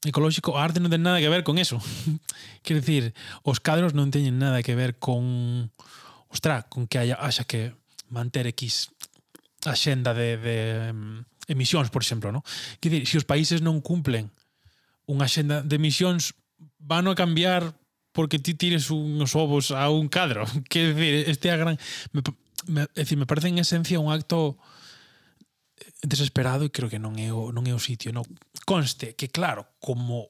ecolóxico, a arte non ten nada que ver con eso. Quero dicir, os cadros non teñen nada que ver con ostra, con que haya, haxa que manter X axenda de, de emisións, por exemplo, no? Quer dicir, se os países non cumplen unha axenda de emisións, van a cambiar porque ti tires unos ovos a un cadro. Quer dicir, este a gran... Me, me, é dicir, me parece en esencia un acto desesperado e creo que non é o, non é o sitio. no Conste que, claro, como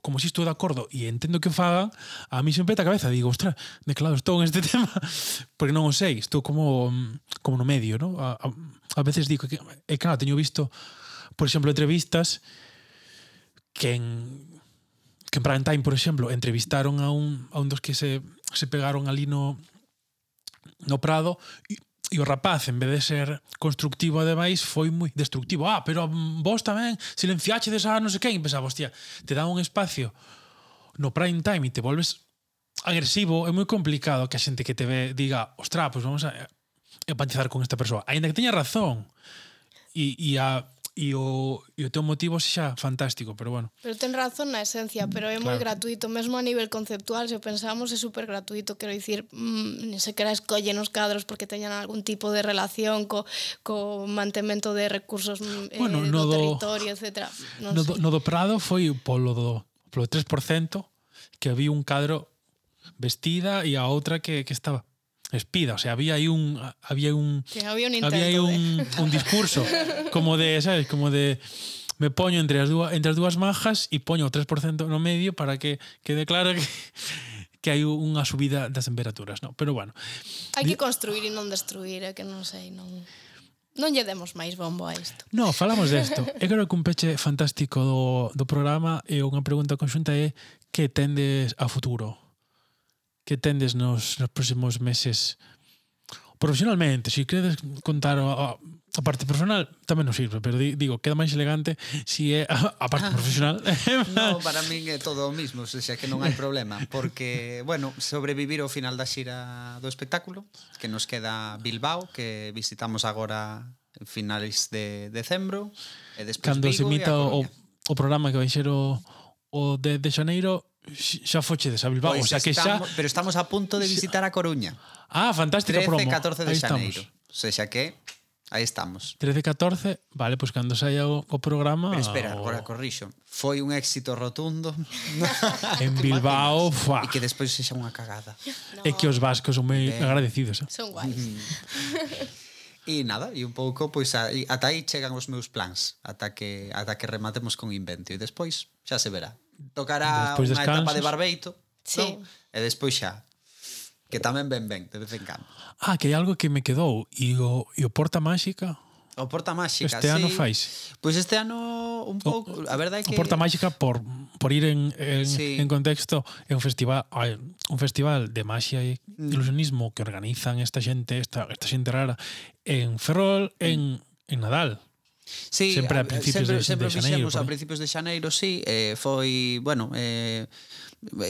como si estou de acordo e entendo que fagan, a mí sempre peta a cabeza, digo, ostra, de claro, estou en este tema, porque non o sei, estou como mm, como no medio, ¿no? A, a, a veces digo que, e claro, teño visto, por exemplo, entrevistas que en que en Prime Time, por exemplo, entrevistaron a un, a un dos que se, se pegaron ali no, no Prado e, e o rapaz, en vez de ser constructivo ademais, foi moi destructivo. Ah, pero vos tamén silenciache desa non sei quen. E pensaba, hostia, te dá un espacio no prime time e te volves agresivo. É moi complicado que a xente que te ve diga, ostra, pois pues vamos a empatizar con esta persoa. Ainda que teña razón. E, e a e o, e o teu motivo xa fantástico, pero bueno. Pero ten razón na esencia, pero é claro. moi gratuito, mesmo a nivel conceptual, se o pensamos, é super gratuito, quero dicir, mmm, ni sequera escollen os cadros porque teñan algún tipo de relación co, co mantemento de recursos mm, eh, bueno, eh, no do, do territorio, etc. Non no, do, no do Prado foi polo, do, polo 3% que había un cadro vestida e a outra que, que estaba espida, o sea, había aí un había un que había un, intento, había aí un, de... un discurso como de, sabes, como de me poño entre as dúas entre as dúas majas e poño o 3% no medio para que quede claro que que hai unha subida das temperaturas, no? Pero bueno. Hai que construir e non destruir, é que non sei, non Non lle demos máis bombo a isto. No, falamos desto. Eu creo que un peche fantástico do, do programa e unha pregunta conxunta é que tendes a futuro? que tendes nos, nos próximos meses? Profesionalmente, se si queres contar a, a parte personal tamén nos sirve, pero di, digo, queda máis elegante se si é a, a parte ah. profesional. no, para min é todo o mismo, se xa que non hai problema, porque, bueno, sobrevivir ao final da xira do espectáculo, que nos queda Bilbao, que visitamos agora finais de decembro, e despois Cando Vigo se imita o, o programa que vai ser o, o de, de Xaneiro, xa fochedes a Bilbao, pois o sea que xa estamos, pero estamos a punto de visitar a Coruña. Ah, fantástica 13, promo. 13 14 de aí xaneiro. Estamos. O sea, xa que aí estamos. 13 14, vale, pois cando saia o, o programa Pero espera, o... agora corrixo. Foi un éxito rotundo en Bilbao, fa. E que despois sexa unha cagada. No. É que os vascos son moi eh. agradecidos. Eh? Son guais. Mm-hmm. E nada, e un pouco pois a, ata aí chegan os meus plans, ata que ata que rematemos con invento e despois xa se verá tocará despois unha etapa de barbeito, sí. non? E despois xa. Que tamén ben ben, de vez en cando. Ah, que hai algo que me quedou. E o, e o Porta Máxica? O Porta Máxica, Este sí. ano fais? Pois pues este ano un pouco... A verdade é que... O Porta Máxica, por, por ir en, en, sí. en contexto, é un festival un festival de magia e mm. ilusionismo que organizan esta xente, esta, esta xente rara, en Ferrol, en, en Nadal. Sí, sempre a principios sempre, de, sempre de xaneiro. Sempre a principios de xaneiro, sí, eh, foi, bueno, eh,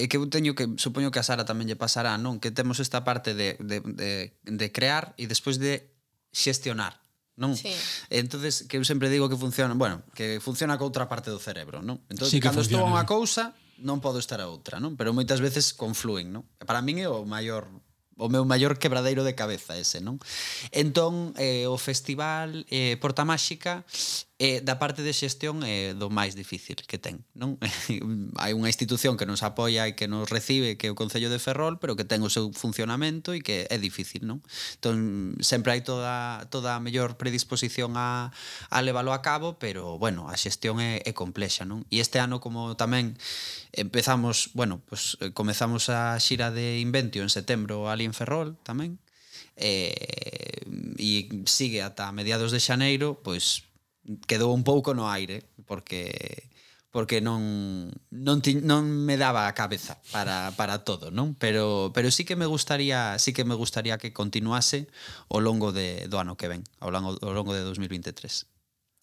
que eu teño que supoño que a Sara tamén lle pasará, non? Que temos esta parte de de de, de crear e despois de xestionar, non? Sí. Entonces que eu sempre digo que funciona, bueno, que funciona co outra parte do cerebro, non? Entón, sí cando estou a unha cousa, non podo estar a outra, non? Pero moitas veces confluen, non? Para min é o maior o meu maior quebradeiro de cabeza ese, non? Entón, eh, o festival eh, Porta Máxica E da parte de xestión é do máis difícil que ten, non? Hai unha institución que nos apoia e que nos recibe, que é o Concello de Ferrol, pero que ten o seu funcionamento e que é difícil, non? Entón, sempre hai toda, toda a mellor predisposición a, a leválo a cabo, pero, bueno, a xestión é, é complexa, non? E este ano, como tamén empezamos, bueno, pues, comezamos a xira de Inventio en setembro ali en Ferrol tamén, eh, e sigue ata mediados de xaneiro, pois quedou un pouco no aire porque porque non non ti, non me daba a cabeza para para todo, non? Pero pero sí que me gustaría, sí que me gustaría que continuase ao longo de do ano que ven, ao longo ao longo de 2023.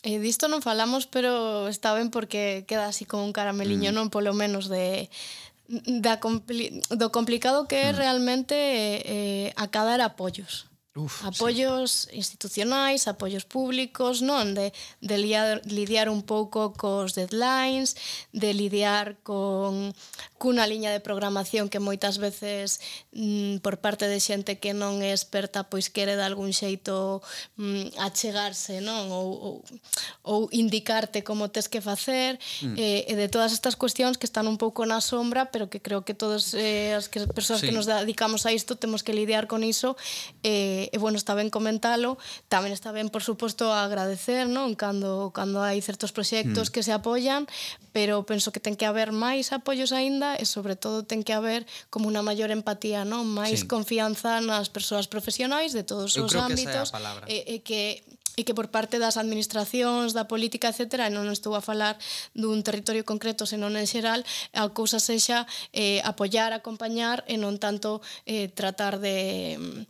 E eh, disto non falamos, pero está ben porque queda así como un carameliño, mm. non polo menos de da compli, do complicado que é mm. realmente eh, eh, acadar apoios. Uf, apoios sí. institucionais, apoios públicos, non? De, de liar, lidiar un pouco cos deadlines, de lidiar con cunha liña de programación que moitas veces mm, por parte de xente que non é experta pois quere de algún xeito mm, achegarse, non? Ou, ou, ou indicarte como tes que facer mm. eh, e de todas estas cuestións que están un pouco na sombra pero que creo que todas eh, as que, persoas sí. que nos dedicamos a isto temos que lidiar con iso eh, E, e bueno, está ben comentalo, tamén está ben, por suposto, agradecer, non? Cando, cando hai certos proxectos mm. que se apoian, pero penso que ten que haber máis apoios aínda e, sobre todo, ten que haber como unha maior empatía, non? Máis sí. confianza nas persoas profesionais de todos Eu os ámbitos. e, e eh, eh, que e que por parte das administracións, da política, etc., non estou a falar dun territorio concreto, senón en xeral, a cousa sexa eh, apoiar, acompañar e non tanto eh, tratar de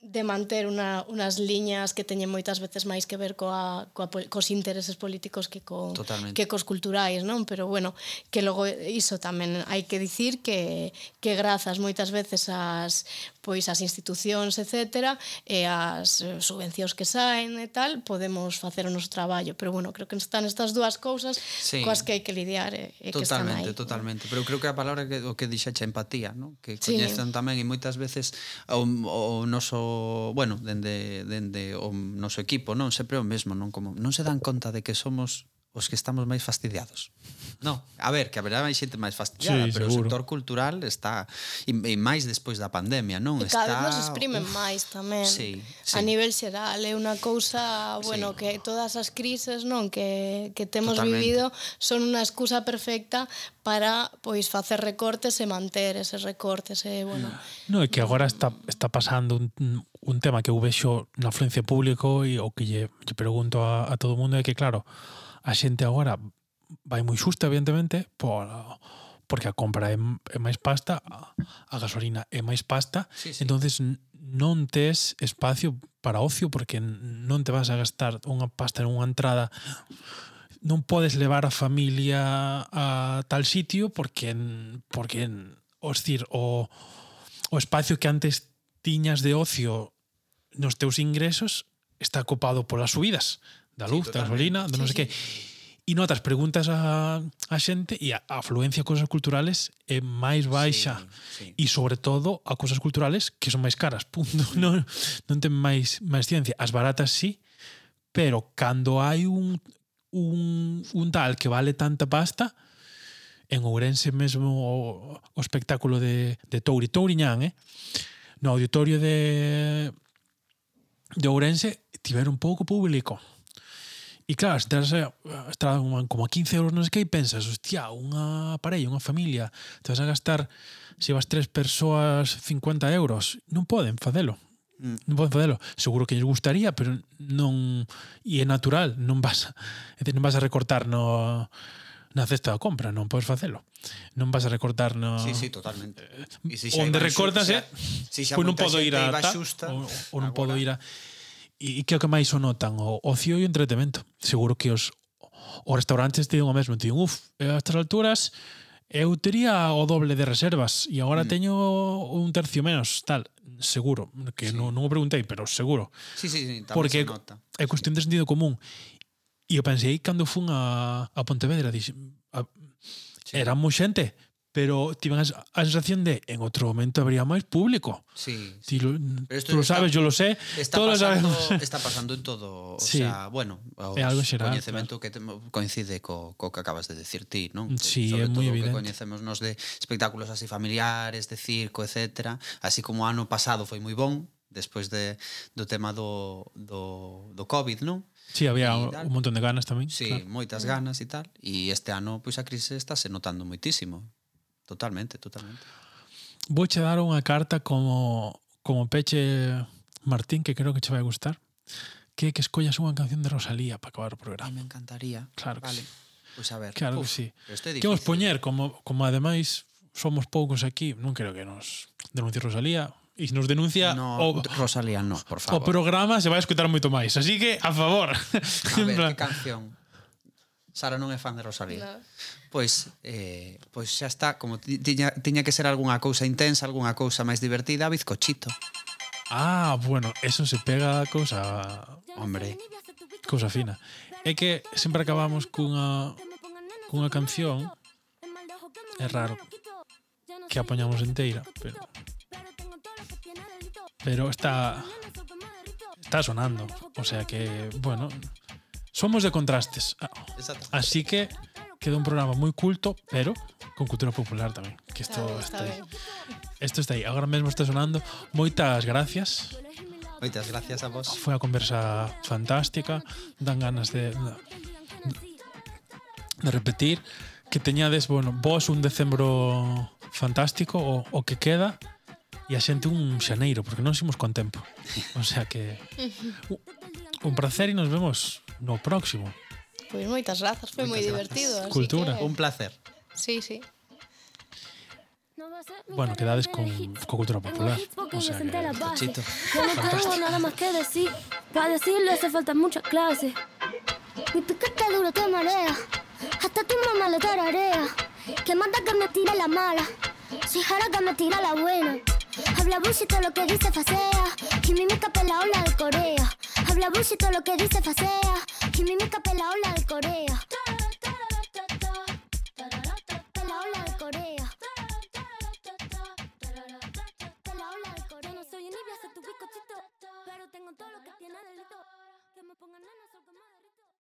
de manter una, unas liñas que teñen moitas veces máis que ver coa, coa, cos intereses políticos que, co, Totalmente. que cos culturais, non? Pero bueno, que logo iso tamén hai que dicir que, que grazas moitas veces as pois as institucións, etc., e as eh, subvencións que saen e tal, podemos facer o noso traballo. Pero, bueno, creo que están estas dúas cousas sí. coas que hai que lidiar e, e que están aí. Totalmente, Pero creo que a palabra que, o que dixaxe empatía, ¿no? que sí. coñecen tamén e moitas veces o, o noso, bueno, dende, dende o noso equipo, non sempre o mesmo, non como non se dan conta de que somos os que estamos máis fastidiados. No, a ver, que haberá máis xente máis fastidiada, sí, pero seguro. o sector cultural está e, e máis despois da pandemia, non? E cada está... vez nos exprimen Uf. máis tamén. Sí, sí. A nivel xeral é unha cousa, bueno, sí. que todas as crises, non, que que temos Totalmente. vivido son unha excusa perfecta para pois facer recortes e manter eses recortes e bueno. No, é que agora está está pasando un, un tema que eu vexo na afluencia público e o que lle, lle pregunto a, a todo o mundo é que claro, a xente agora vai moi xusta, evidentemente, por, porque a compra é, é máis pasta, a gasolina é máis pasta, sí, sí. entonces non tes espacio para ocio porque non te vas a gastar unha pasta en unha entrada non podes levar a familia a tal sitio porque porque os dir, o, o espacio que antes tiñas de ocio nos teus ingresos está copado polas subidas da luz, sí, da gasolina, do non sí, sei sí. que. E notas preguntas a, a xente e a afluencia a cousas culturales é máis baixa. Sí, sí. E sobre todo a cousas culturales que son máis caras, punto. Sí. Non, non ten máis máis ciencia. As baratas sí, pero cando hai un, un, un tal que vale tanta pasta, en Ourense mesmo o, o espectáculo de, de Touri, Touriñán, eh? no auditorio de, de Ourense tiveron pouco público. E claro, se tens eh, está como a 15 euros non sei que e pensas, hostia, unha parella, unha familia, te vas a gastar se vas tres persoas 50 euros, non poden facelo. Mm. Non poden facelo. Seguro que lles gustaría, pero non e é natural, non vas, decir, non vas a recortar no na cesta da compra, non podes facelo. Non vas a recortar no Sí, sí, totalmente. Eh, e si onde recortas, se, xa, se xa, pois non podo ir a ta, xusta, ou, ou non agora. ir a e que é o que máis o notan? O ocio e o entretemento. Seguro que os, os restaurantes te o mesmo. Te dicen, uf, a estas alturas eu tería o doble de reservas e agora mm. teño un tercio menos, tal, seguro, que sí. non, non o preguntei, pero seguro. Sí, sí, sí Porque nota. é cuestión de sentido común. E eu pensei cando fun a, a Pontevedra, dixen, a, sí. era moi xente, pero tienes a sensación de en outro momento habría máis público. Sí. sí. Lo, pero tú lo sabes, yo lo sé. Está, todos pasando, lo sabemos. está pasando en todo. O sí. sea, bueno, o é algo xeral, coñecemento claro. que te, coincide co, co que acabas de decir ti, non? Sí, Sobre é moi evidente. que coñecemos nos de espectáculos así familiares, de circo, etc. Así como ano pasado foi moi bon, despois de, do tema do, do, do COVID, non? Sí, había un montón de ganas tamén. Sí, claro. moitas mm. ganas e tal. E este ano, pois, a crise está se notando moitísimo. Totalmente, totalmente. Vouche dar unha carta como como Peche Martín, que creo que che vai gustar, que que escollas unha canción de Rosalía para acabar o programa. Me encantaría. Claro vale. sí. Pois pues a ver. Claro Uf, que sí. Que vos poñer, como, como ademais somos poucos aquí, non creo que nos denuncie Rosalía, e se nos denuncia no, o, Rosalía no, por favor. O programa se vai escutar moito máis, así que a favor. A ver, plan, que canción? Sara non é fan de Rosalía. No. Pois, eh, pois xa está, como tiña, tiña que ser algunha cousa intensa, algunha cousa máis divertida, bizcochito. Ah, bueno, eso se pega a cousa... Hombre. Cousa fina. É que sempre acabamos cunha, cunha canción É raro que a poñamos inteira, pero pero está está sonando, o sea que, bueno, Somos de contrastes. Ah, así que queda un programa muy culto, pero con cultura popular tamén, que isto claro, está, está aí. Isto está aí. Agora mesmo está sonando. Moitas gracias. Moitas gracias a vos. Foi a conversa fantástica, dan ganas de de repetir que teñades, bueno, vos un decembro fantástico o, o que queda e a xente un xaneiro, porque non ximos con tempo. O sea que un placer e nos vemos no próximo. Pois moitas grazas, foi moi divertido. así Cultura. que- Un placer. Sí, sí. Bueno, quedades con, con cultura popular. O sea que, Chito. Yo no tengo nada más que decir. Para decirle hace falta mucha clase. Mi piquete duro te marea, hasta tu mamá lo tararea. Que manda que me tira la mala, soy jara que me tira la buena. Habla bullshit todo lo que dice facea. Jimimica pela ola de Corea. Habla bullshit todo lo que dice facea. Jimimica pela ola de Corea. Pela ola de Corea. De Corea. No soy envidia, tu bizcochito. Pero tengo todo lo que tiene delito. Que me pongan nanas o como